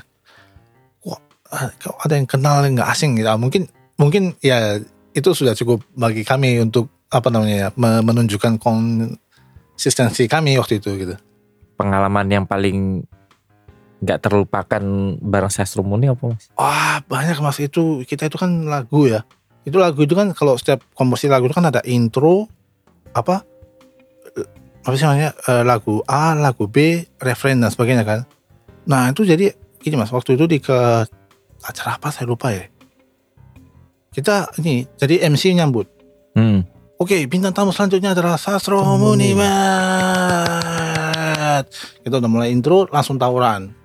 Wah, ah, kok ada yang kenal yang nggak asing gitu. Ah, Mungkin mungkin ya itu sudah cukup bagi kami untuk apa namanya ya me- menunjukkan konsistensi kami waktu itu gitu. Pengalaman yang paling nggak terlupakan bareng Sastro Muni apa mas? Wah banyak mas itu kita itu kan lagu ya. Itu lagu itu kan kalau setiap komposisi lagu itu kan ada intro apa eh, apa sih namanya eh, lagu A, lagu B, referen dan sebagainya kan. Nah itu jadi gini mas waktu itu di ke acara apa saya lupa ya. Kita ini jadi MC nyambut. Hmm. Oke bintang tamu selanjutnya adalah Sastro Muni. Munimat. Kita udah mulai intro langsung tawuran.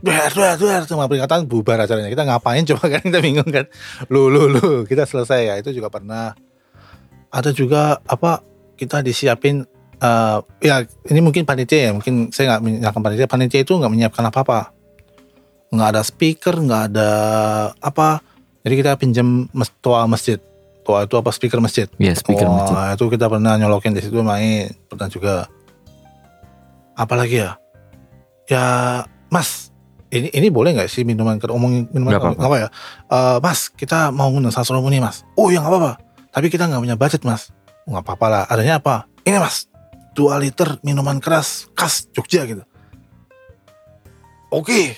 Duar, duar, duar. Cuma peringatan bubar acaranya. Kita ngapain coba kan kita bingung kan. Lu, lu, lu. Kita selesai ya. Itu juga pernah. Ada juga apa kita disiapin eh ya ini mungkin panitia ya mungkin saya nggak menyalahkan panitia panitia itu nggak menyiapkan apa-apa nggak ada speaker nggak ada apa jadi kita pinjam mes, toa masjid. Toa itu apa? Speaker masjid? Ya speaker Wah, masjid. itu kita pernah nyolokin di situ main pernah juga. Apalagi ya? Ya mas ini ini boleh nggak sih minuman keras omongin minuman apa-apa. nggak apa ya? Eh, mas kita mau ngundang Sasro Muni mas. Oh ya nggak apa-apa. Tapi kita nggak punya budget mas. "Oh, nggak apa-apa lah. Adanya apa? Ini mas dua liter minuman keras khas Jogja gitu. Oke.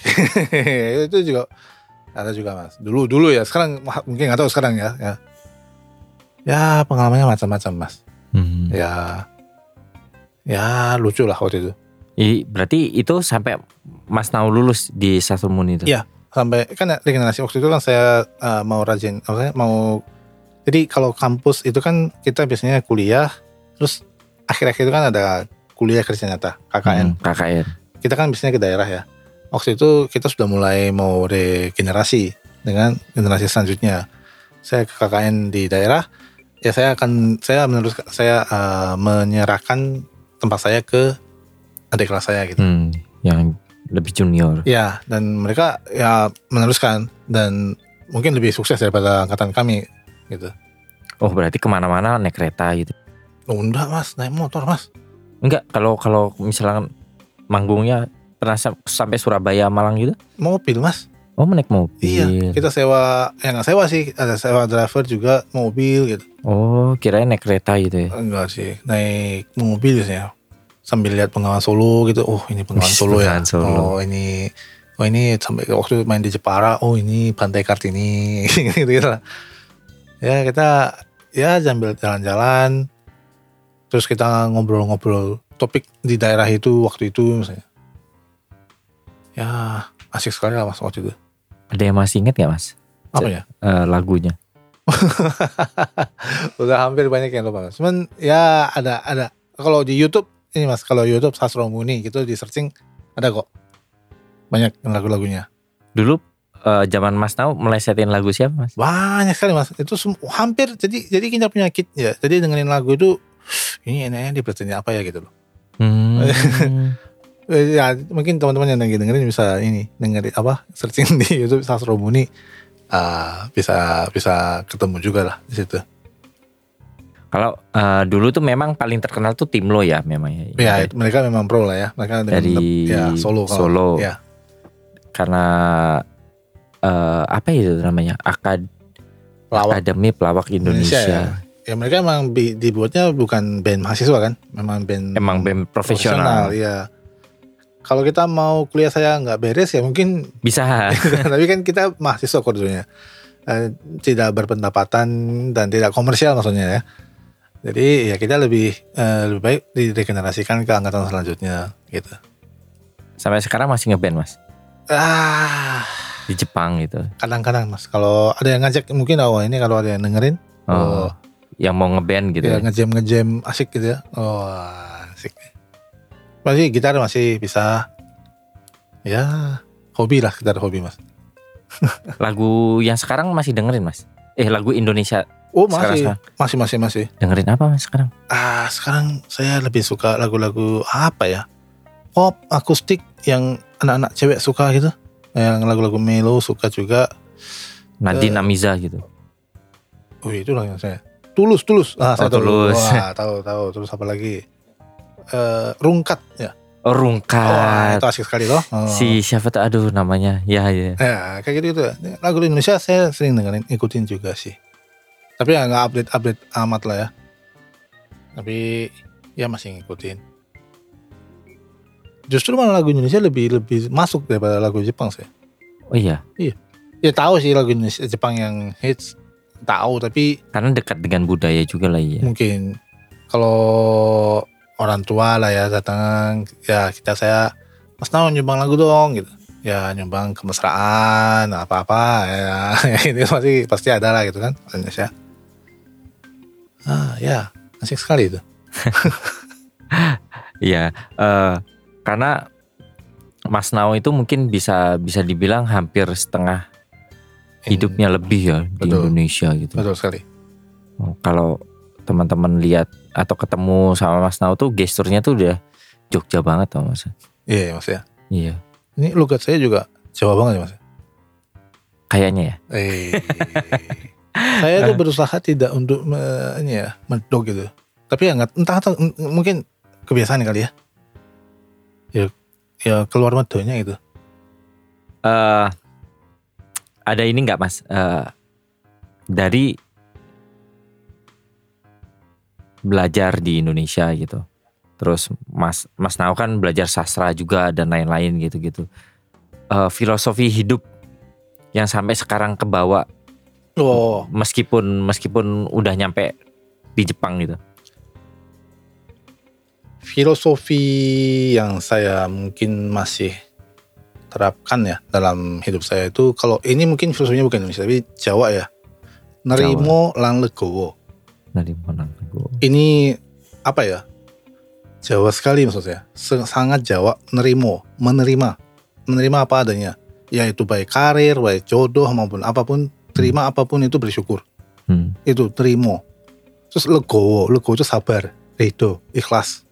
Itu juga ada juga mas dulu dulu ya sekarang mungkin nggak tahu sekarang ya ya ya pengalamannya macam-macam mas Hmm. ya ya lucu lah waktu itu I- berarti itu sampai Mas Nau lulus di Sastro Muni itu? Iya. sampai kan ya, regenerasi waktu itu kan saya eh, mau rajin maksudnya mau jadi kalau kampus itu kan kita biasanya kuliah terus akhir-akhir itu kan ada kuliah kerja nyata KKN Hmm, KKN. kita kan biasanya ke daerah ya waktu itu kita sudah mulai mau regenerasi dengan generasi selanjutnya saya ke KKN di daerah ya saya akan saya meneruskan saya eh, menyerahkan tempat saya ke adik kelas saya gitu Hmm, yang lebih junior. ya dan mereka ya meneruskan dan mungkin lebih sukses daripada angkatan kami gitu Oh berarti ke mana-mana naik kereta gitu? oh, enggak mas naik motor mas Enggak, kalau kalau misalnya manggungnya pernah sam- sampai Surabaya Malang gitu? mobil mas Oh naik mobil. iya kita sewa ya nggak sewa sih ada sewa driver juga mobil gitu Oh kirain naik kereta gitu ya? Enggak sih, naik mobil biasanya. Sambil lihat Bengawan Solo gitu. Oh, ini Bengawan Wih, Solo ya. Solo. Oh, ini oh ini sampai waktu main di Jepara, oh ini Pantai Kartini gitu, gitu lah. Ya, kita ya sambil jalan-jalan terus kita ngobrol-ngobrol topik di daerah itu waktu itu misalnya. Ya, asik sekali lah Mas waktu itu. Ada yang masih inget gak mas? Apa ya? Eh, lagunya? Udah hampir banyak yang lupa. Cuman ya ada ada kalau di YouTube ini Mas, kalau YouTube Sastro Muni gitu di searching ada kok. Banyak lagu-lagunya. Dulu eh, zaman Mas Nau melesetin lagu siapa Mas? Banyak sekali Mas. Itu hampir jadi jadi kita penyakit ya. Jadi dengerin lagu itu ini enaknya di apa ya gitu loh. Hmm. Eh, Ya mungkin teman-teman yang lagi dengerin bisa ini dengerin apa searching di YouTube Sastro Muni ah, bisa bisa ketemu juga lah di situ. Kalau eh, dulu tuh memang paling terkenal tuh Tim Lo ya memang ya. Ya mereka memang pro lah ya. Mereka Dari ya, solo kalau- Solo. Ya. Karena eh, apa itu namanya? Akad Pelawak Akademi Pelawak Indonesia. ya. Ya mereka emang dibuatnya bukan band mahasiswa kan, memang band Emang band profesional. ya. Kalau kita mau kuliah saya nggak beres ya mungkin, Bisa. tapi kan kita mahasiswa kok dulunya. Eh, tidak berpendapatan dan tidak komersial maksudnya ya. Jadi ya kita lebih eh, lebih baik diregenerasikan ke angkatan selanjutnya gitu. Sampai sekarang masih ngeband Mas Ah, di Jepang gitu. kadang-kadang mas, kalau ada yang ngajak mungkin awal ini kalau ada yang dengerin, Oh, yang mau ngeband gitu. ya ya. ngejam ngejam asik gitu ya oh asik masih gitar masih bisa. Ya hobi lah gitar hobi mas. Lagu yang sekarang masih dengerin Mas? Eh lagu Indonesia oh Sekarang- masih. masih masih masih. Dengerin apa Mas sekarang? ah sekarang saya lebih suka lagu-lagu apa ya? Pop akustik yang anak-anak cewek suka gitu. Yang lagu-lagu melo suka juga. Nadine Amiza gitu. oh itu lah yang saya. Tulus tulus. Ah saya Oh, tahu. Tulus. Wah, tahu tahu. Terus apa lagi Eh, rungkat ya Oh Rungkat. itu asik sekali loh Oh. Si siapa tuh aduh namanya. Ya ya. Ya kayak gitu gitu. Lagu Indonesia saya sering dengerin, ikutin juga sih. Tapi ya nggak update update amat lah ya. Tapi ya masih ngikutin. Justru malah lagu Indonesia lebih lebih masuk daripada lagu Jepang sih. Oh iya, Ya tahu sih lagu Indonesia Jepang yang hits tahu tapi karena dekat dengan budaya juga lah ya. mungkin kalau orang tua lah ya datang ya kita saya Mas Nau nyumbang lagu dong gitu. Ya nyumbang kemesraan apa apa ya. Ini pasti pasti ada lah gitu kan Indonesia ah ya asik sekali itu. Iya, eh, karena Mas Nao itu mungkin bisa bisa dibilang hampir setengah hidupnya lebih ya di Betul. Indonesia gitu. betul sekali. Oh, Kalau teman-teman lihat atau ketemu sama Mas Nao tuh gesturnya tuh udah Jogja banget tau Mas. iya mas ya. Iya, ini logat saya juga Jawa banget ya mas? Kayaknya ya. eh. Saya tuh berusaha tidak untuk me- ini ya medok gitu. Tapi ya nggak entah, m- mungkin kebiasaan kali ya. Ya ya keluar medonya gitu. Eh ada ini nggak Mas? Eh, dari belajar di Indonesia gitu. Terus Mas Mas Nao kan belajar sastra juga dan lain-lain gitu-gitu. Eh, filosofi hidup yang sampai sekarang kebawa oh meskipun meskipun udah nyampe di Jepang gitu. filosofi yang saya mungkin masih terapkan ya dalam hidup saya itu kalau ini mungkin filosofinya bukan Indonesia tapi Jawa ya nerimo lang legowo Dari gue? ini apa ya? Jawa sekali maksudnya. Sangat Jawa nerimo menerima. Menerima apa adanya. Yaitu baik karir baik jodoh maupun apa pun terima apa pun itu bersyukur. Hmm. itu terima. Terus legowo legowo itu sabar ridho ikhlas.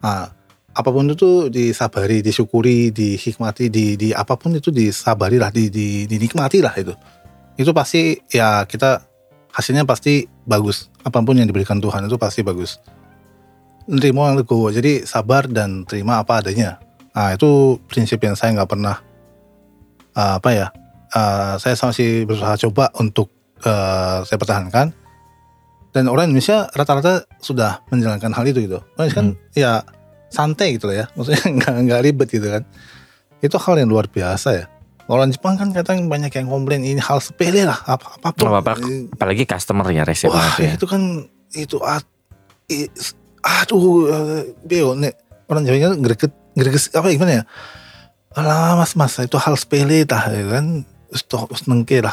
Nah, apa pun itu disabari disyukuri dihikmati di, di apa pun itu disabari lah di, di, dinikmati lah itu. Itu pasti ya kita hasilnya pasti bagus. Apa pun yang diberikan Tuhan itu pasti bagus. Nerima yang legowo. Jadi sabar dan terima apa adanya. Nah itu prinsip yang saya nggak pernah uh, apa ya uh, saya masih berusaha coba untuk uh, saya pertahankan. Dan orang Indonesia rata-rata sudah menjalankan hal itu gitu. Orang kan ya santai gitu lah ya. Maksudnya nggak nggak ribet gitu kan. Itu hal yang luar biasa ya orang Jepang kan kadang banyak yang komplain ini hal sepele lah apa apa- Apalagi customer ya rese Wah ya. itu kan itu ah, i- aduh eh, beo nek orang Jawa kan greget greges apa gimana ya Alah mas mas itu hal sepele tah ya kan Toh nengke lah,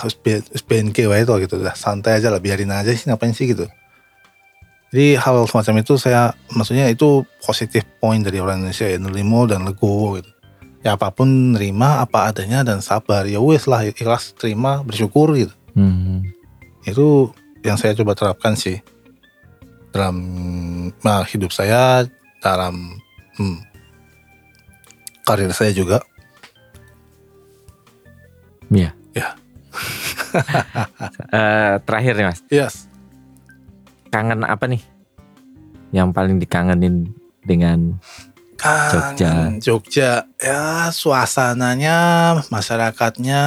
BNK wae tuh gitu, udah santai aja lah, biarin aja sih ngapain sih gitu. Jadi hal semacam itu saya, maksudnya itu positif point dari orang Indonesia ya, nerimo dan legowo gitu. Ya apa pun nerima apa adanya dan sabar, ya wes lah ikhlas terima bersyukur gitu. Hmm. Itu yang saya coba terapkan sih dalam nah, hidup saya, dalam hmm, karir saya juga. Iya. Ya. Eh, terakhir nih mas, Yes. kangen apa nih? Yang paling dikangenin dengan Jogja. Jogja. Ya suasananya masyarakatnya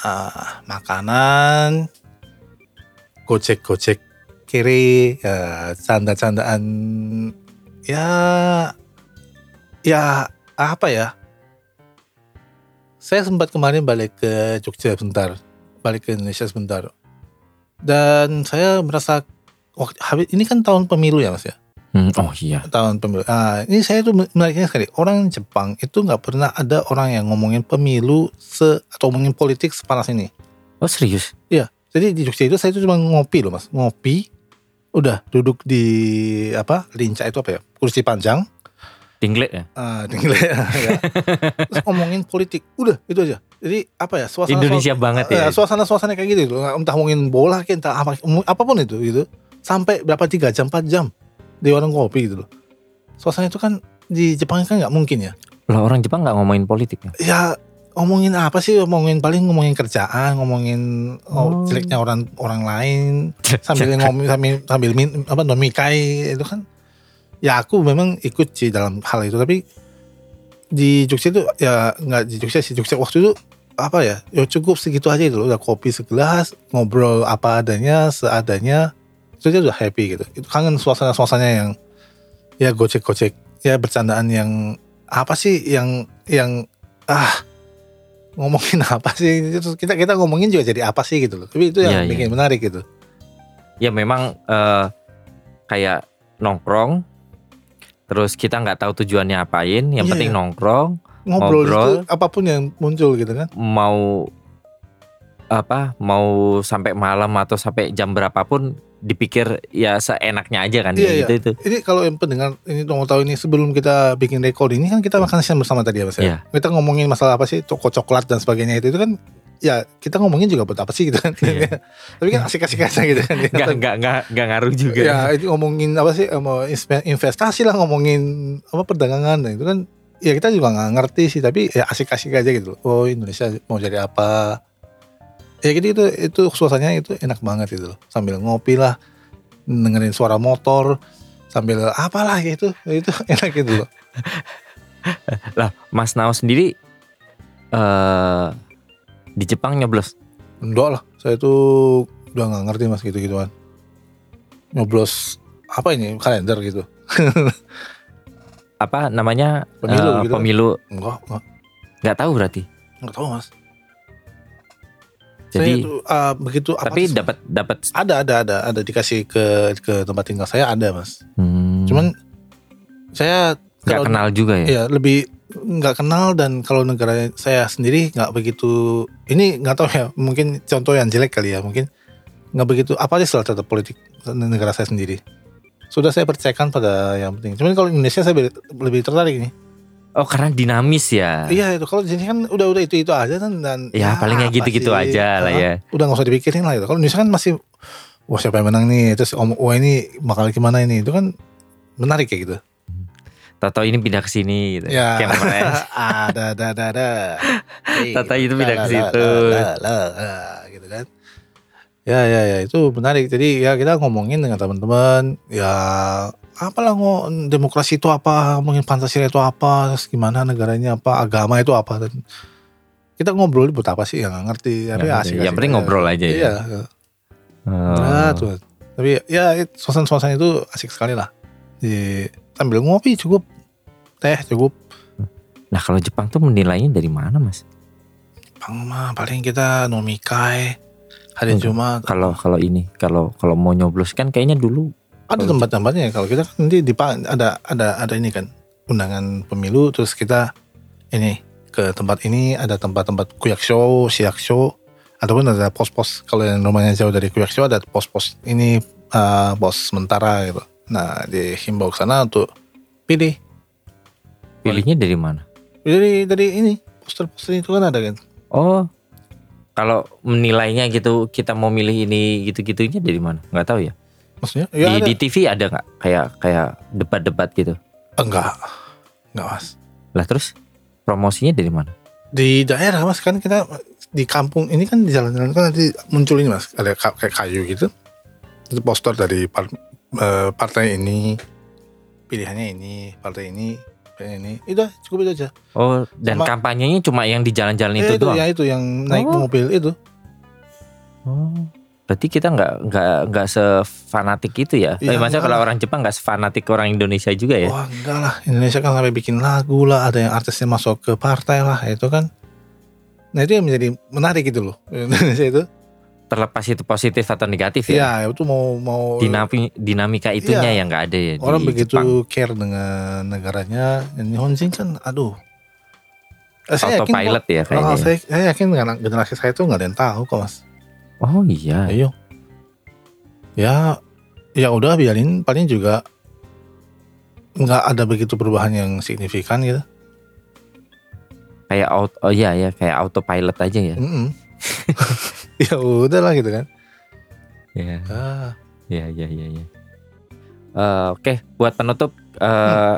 ah, makanan gojek gojek kiri ya, canda-candaan ya ya apa ya? Saya sempat kemarin balik ke Jogja sebentar balik ke Indonesia sebentar. Dan saya merasa waktu habis ini kan tahun pemilu ya mas ya Hmm, oh iya. tahun pemilu. Ah, ini saya tuh menariknya sekali. Orang Jepang itu nggak pernah ada orang yang ngomongin pemilu se atau ngomongin politik sepanas ini. Oh serius? Jadi di Jogja itu saya tuh cuma ngopi loh mas, ngopi. Udah duduk di apa lincah itu apa ya kursi panjang, Dinglet ya? ah, dingle, ya. Terus ngomongin politik, udah itu aja. Jadi apa ya suasana Indonesia banget ya. suasana suasana kayak gitu entah ngomongin bola kayak entah apa apa pun itu gitu sampai berapa tiga jam 4 jam di warung kopi gitu loh. Suasana itu kan di Jepang kan nggak mungkin ya? Lah orang Jepang nggak ngomongin politik ya? ya ngomongin apa sih? Ngomongin paling ngomongin kerjaan ngomongin oh, Oh. jeleknya orang orang lain sambil ngomong sambil sambil min, apa nomikai itu kan. Ya aku memang ikut sih dalam hal itu tapi di Jogja itu ya nggak di Jogja sih. Jogja waktu itu apa ya? Ya cukup segitu aja itu udah kopi segelas ngobrol apa adanya seadanya itu aja udah happy gitu itu kangen suasana suasananya yang ya gocek gocek ya bercandaan yang apa sih yang yang ah ngomongin apa sih Terus kita kita ngomongin juga jadi apa sih gitu loh tapi itu yang iya. bikin menarik gitu Ya memang eh, kayak nongkrong. Terus kita nggak tahu tujuannya apain. Yang Iya, penting iya. nongkrong. ngobrol, Ngobrol. itu apa pun yang muncul gitu kan Mau apa? Mau sampai malam atau sampai jam berapapun dipikir ya seenaknya aja kan Iya, ya iya. gitu itu. ini kalau yang pendengar ini mau tahu ini sebelum kita bikin record ini kan kita makan siang bersama tadi ya mas ya Iya. kita ngomongin masalah apa sih toko coklat dan sebagainya itu itu kan ya kita ngomongin juga buat apa sih gitu kan Iya. tapi kan asik-asik aja gitu kan Nggak nggak nggak nggak ngaruh juga. ya itu ngomongin apa sih mau investasi lah ngomongin apa perdagangan nah, itu kan ya kita juga nggak ngerti sih tapi ya asik-asik aja gitu oh Indonesia mau jadi apa ya gitu itu itu suasananya itu enak banget gitu loh sambil ngopi lah dengerin suara motor sambil apalah gitu itu enak gitu loh Lah, Mas Nao sendiri eh di Jepang nyoblos. enggak lah saya tuh udah nggak ngerti mas gitu gituan nyoblos apa ini kalender gitu Apa namanya? Pemilu eh, gitu. Pemilu enggak enggak, nggak tahu berarti. enggak tahu mas Jadi saya tuh ah, begitu apa tapi dapat dapat ada ada ada ada dikasih ke ke tempat tinggal saya ada mas. Hmm, cuman saya nggak kalau- kenal juga ya. ya lebih nggak kenal dan kalau negara saya sendiri nggak begitu ini nggak tahu ya mungkin contoh yang jelek kali ya mungkin nggak begitu apa sih terhadap politik negara saya sendiri? Sudah saya percayakan pada yang penting. Cuman kalau Indonesia saya lebih, lebih tertarik nih Oh karena dinamis ya. iya itu kalau di sini kan udah udah itu itu aja kan dan Ya, palingnya apa gitu-gitu sih? aja lah Ah, ya. udah nggak usah dipikirin lah itu kalau Indonesia kan masih wah siapa yang menang nih terus om wah ini bakal gimana ini itu kan menarik kayak gitu Tato ini pindah ke sini gitu. Ya. Kayak kemarin. ada ada ada ada. Tata itu pindah ke situ. gitu kan. Ya ya ya itu menarik. Jadi ya kita ngomongin dengan teman-teman ya apalah ngo demokrasi itu apa, ngomongin Pancasila itu apa, gimana negaranya apa, agama itu apa dan kita ngobrol buat apa sih yang nggak ngerti tapi Nggak asik ngerti. Yang penting ngobrol aja ya. iya Oh. Nah, tuh. tapi ya suasana-suasana itu asik sekali lah di sambil ngopi cukup teh cukup Nah kalau Jepang tuh menilainya dari mana mas? Bang mah paling kita nomikai hari. Jumat Kalau kalau ini kalau kalau mau nyoblos kan kayaknya dulu ada tempat-tempatnya kalau kita kan nanti di ada ada ada ini kan undangan pemilu terus kita ini ke tempat ini ada tempat-tempat kuyak show, siak show, ataupun ada pos-pos kalau yang rumahnya jauh dari kuyak show ada pos-pos ini eh, pos sementara gitu. Nah dihimbau ke sana untuk pilih. Pilihnya dari mana? Dari dari ini poster-poster itu kan ada kan. Oh, kalau menilainya gitu kita mau milih ini gitu-gitunya dari mana? Nggak tahu ya. Maksudnya? di, Ya ada. di TV ada nggak kayak kayak debat-debat gitu? Enggak, enggak mas. Lah terus promosinya dari mana? Di daerah mas kan kita di kampung ini kan di jalan-jalan kan nanti muncul ini mas ada ka- kayak kayu gitu. Itu poster dari par- eh, partai ini pilihannya ini partai ini pilihan ini itu cukup itu aja. Oh, dan Sama- kampanyenya cuma yang di jalan-jalan Ya, itu, itu doang. ya itu yang naik Oh. mobil itu. Oh. Berarti kita nggak nggak nggak sefanatik itu ya? Iya, eh, maksudnya enggak kalau lah. orang Jepang nggak sefanatik orang Indonesia juga ya? Wah enggak lah Indonesia kan sampai bikin lagu lah ada yang artisnya masuk ke partai lah itu kan. Nah itu yang menjadi menarik gitu loh Indonesia itu. Terlepas itu positif atau negatif ya? Iya itu mau mau Dinami- dinamika itunya Iya. yang nggak ada ya orang di begitu Jepang. care dengan negaranya Nihonjin kan aduh Eh, saya yakin Autopilot ya kok- kayaknya. oh, ya. saya, saya yakin generasi saya itu nggak ada yang tahu kok mas Oh iya. ayo ya ya udah biarin paling juga nggak ada begitu perubahan yang signifikan gitu Kayak auto, oh iya ya kayak autopilot aja ya. Mm-mm. ya udah lah gitu kan Iya. ah, Iya iya iya. iya. Eh, Oke, buat penutup eh,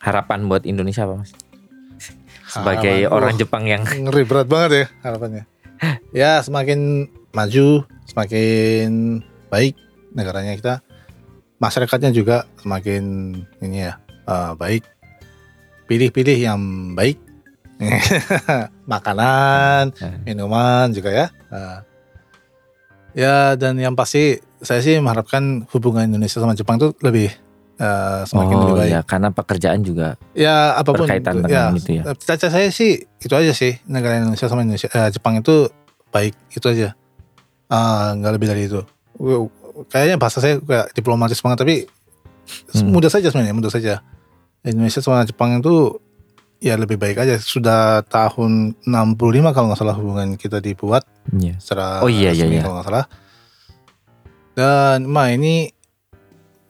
harapan buat Indonesia apa mas? Sebagai harapan- orang Jepang yang ngeri berat banget ya harapannya ya semakin maju semakin baik negaranya kita. Masyarakatnya juga semakin ini ya eh, baik. Pilih-pilih yang baik. Makanan Eh. minuman juga ya. Eh, ya dan yang pasti saya sih mengharapkan hubungan Indonesia sama Jepang itu lebih eh, semakin lebih oh baik ya karena pekerjaan juga ya apa pun berkaitan dengan itu ya. cita saya sih itu aja sih negara Indonesia sama Indonesia eh, Jepang itu baik itu aja Ah, nggak lebih dari itu kayaknya bahasa saya kayak diplomatis banget tapi Hmm. mudah saja sebenarnya mudah saja Indonesia sama Jepang itu ya lebih baik aja sudah tahun 65 kalau nggak salah hubungan kita dibuat Iya. secara Oh, iya, iya, resmi iya. kalau nggak salah dan mah ini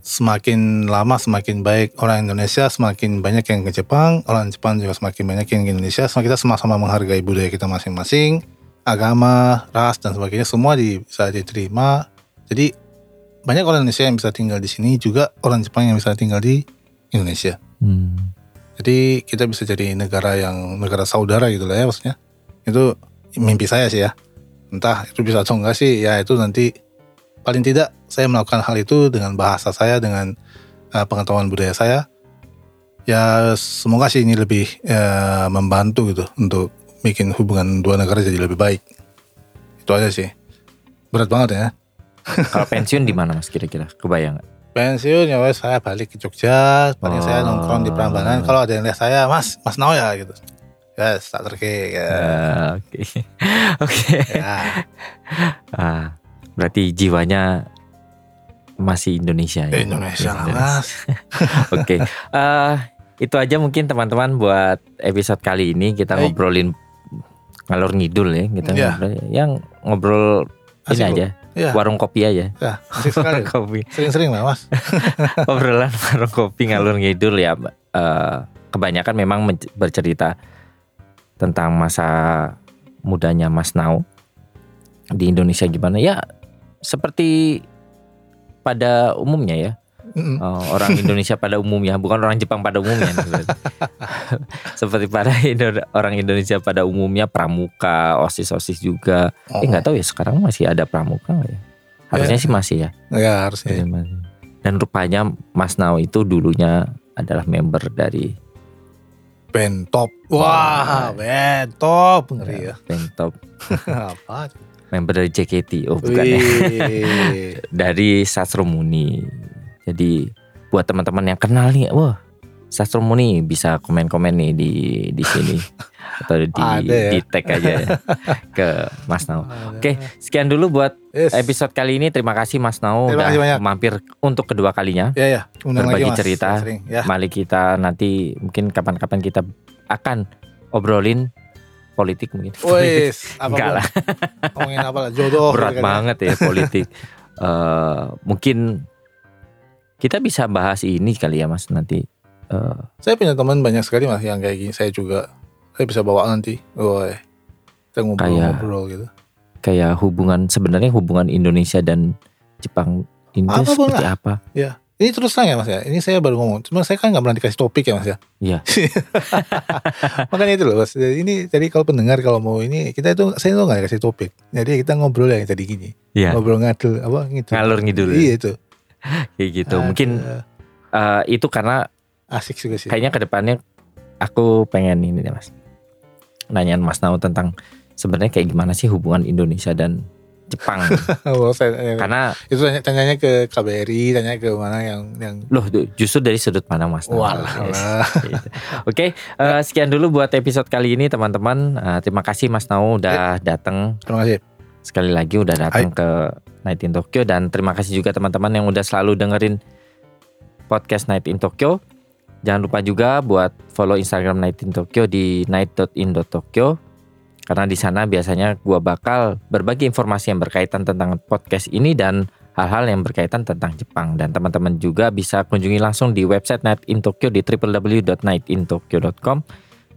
semakin lama semakin baik orang Indonesia semakin banyak yang ke Jepang orang Jepang juga semakin banyak yang ke Indonesia Semua kita sama-sama menghargai budaya kita masing-masing agama ras dan sebagainya semua di- bisa diterima jadi banyak orang Indonesia yang bisa tinggal di sini juga orang Jepang yang bisa tinggal di Indonesia Hmm. jadi kita bisa jadi negara yang negara saudara gitu lah ya maksudnya. Itu mimpi saya sih ya. Entah itu bisa atau enggak sih ya itu nanti paling tidak saya melakukan hal itu dengan bahasa saya dengan uh, pengetahuan budaya saya. Ya semoga sih ini lebih uh, membantu gitu untuk bikin hubungan dua negara jadi lebih baik. Itu aja sih. Berat banget ya. Kalau pensiun di mana mas kira-kira? Kebayang? Pensiun ya wes saya balik ke Jogja, paling saya Oh. nongkrong di Prambanan. Kalau ada yang lihat saya, Mas, Mas Nau ya gitu. Yes, tak terke ya. Oke, oke. ya. Ah, berarti jiwanya masih Indonesia ya. Indonesia lah Mas. Oke, Eh, itu aja mungkin teman-teman buat episode kali ini kita Hai. ngobrolin ngalor ngidul ya, kita Iya. ngobrol, yang ngobrol ini Asik, aja, Ya, warung kopi aja, ya, asik warung kopi, Sering-sering lah Mas. obrolan warung kopi ngalor ngidul ya. eh, kebanyakan memang bercerita tentang masa mudanya Mas Nau di Indonesia gimana ya, seperti pada umumnya ya. Mm-mm. Oh, orang Indonesia pada umumnya, bukan orang Jepang pada umumnya. Seperti pada Indo- orang Indonesia pada umumnya pramuka, osis-osis juga. Eh nggak tahu ya sekarang masih ada pramuka nggak ya? Harusnya sih masih ya. Ya harusnya. Masih. Dan rupanya Mas Nao itu dulunya adalah member dari Bentop. Wah. Wah, Bentop. Ngeri ya. Bentop, Apa? Member dari JKT. Oh bukan ya. Dari Sastro Muni. Jadi buat teman-teman yang kenal nih, wah Sastro Muni bisa komen-komen nih di di sini atau di Ada ya. di tag aja ya ke Mas Nau. Oke, sekian dulu buat Yes. episode kali ini. Terima kasih Mas Nau Terima udah banyak. mampir untuk kedua kalinya. Ya ya, undang berbagi lagi Mas. cerita. Sering. Ya. Mari kita nanti mungkin kapan-kapan kita akan obrolin politik mungkin. Wes, Enggak lah, Ngomongin apa lah? Jodoh. berat gitu kan ya. banget ya politik. Eh, mungkin kita bisa bahas ini kali ya Mas nanti. Eh, Saya punya teman banyak sekali mas yang kayak gini. Saya juga. Saya bisa bawa nanti. Woi. Kita ngobrol-ngobrol gitu. kayak hubungan sebenarnya hubungan Indonesia dan Jepang ini seperti apa? Ini terus terang ya mas ya. Ini saya baru ngomong. Cuma saya kan nggak pernah dikasih topik ya mas ya. Iya. Makanya itu loh mas. Jadi Ini jadi kalau pendengar kalau mau ini kita itu saya tuh nggak dikasih topik. Jadi kita ngobrol yang tadi gini. Iya. Ngobrol ngadul apa gitu. Ngalur ngidul. Iya itu. Kayak gitu. Mungkin Ada. eh, itu karena asik juga sih. kayaknya ke depannya aku pengen ini deh Mas. Nanyain Mas Nau tentang sebenarnya kayak gimana sih hubungan Indonesia dan Jepang. Oh, saya, karena itu tanya, tanyanya ke KBRI, tanya ke mana yang yang loh justru dari sudut pandang Mas. Walah. Yes. Gitu. Oke, eh, sekian dulu buat episode kali ini teman-teman. Eh, terima kasih Mas Nau udah datang Terima kasih. sekali lagi udah datang ke Night in Tokyo dan terima kasih juga teman-teman yang udah selalu dengerin podcast Night in Tokyo. Jangan lupa juga buat follow Instagram Night in Tokyo di night.in.tokyo karena di sana biasanya gua bakal berbagi informasi yang berkaitan tentang podcast ini dan hal-hal yang berkaitan tentang Jepang dan teman-teman juga bisa kunjungi langsung di website Night in Tokyo di www.nightintokyo.com.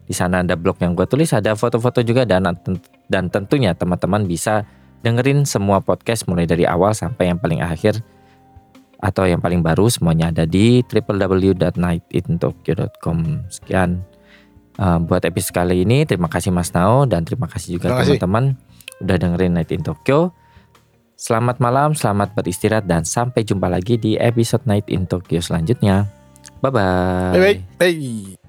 Di sana ada blog yang gue tulis, ada foto-foto juga dan dan tentunya teman-teman bisa dengerin semua podcast mulai dari awal sampai yang paling akhir atau yang paling baru semuanya ada di www.nightintokyo.com. Sekian uh, buat episode kali ini. Terima kasih Mas Nao dan terima kasih juga teman-teman udah dengerin Night in Tokyo. Selamat malam, selamat beristirahat dan sampai jumpa lagi di episode Night in Tokyo selanjutnya. Bye bye. Bye bye. Bye.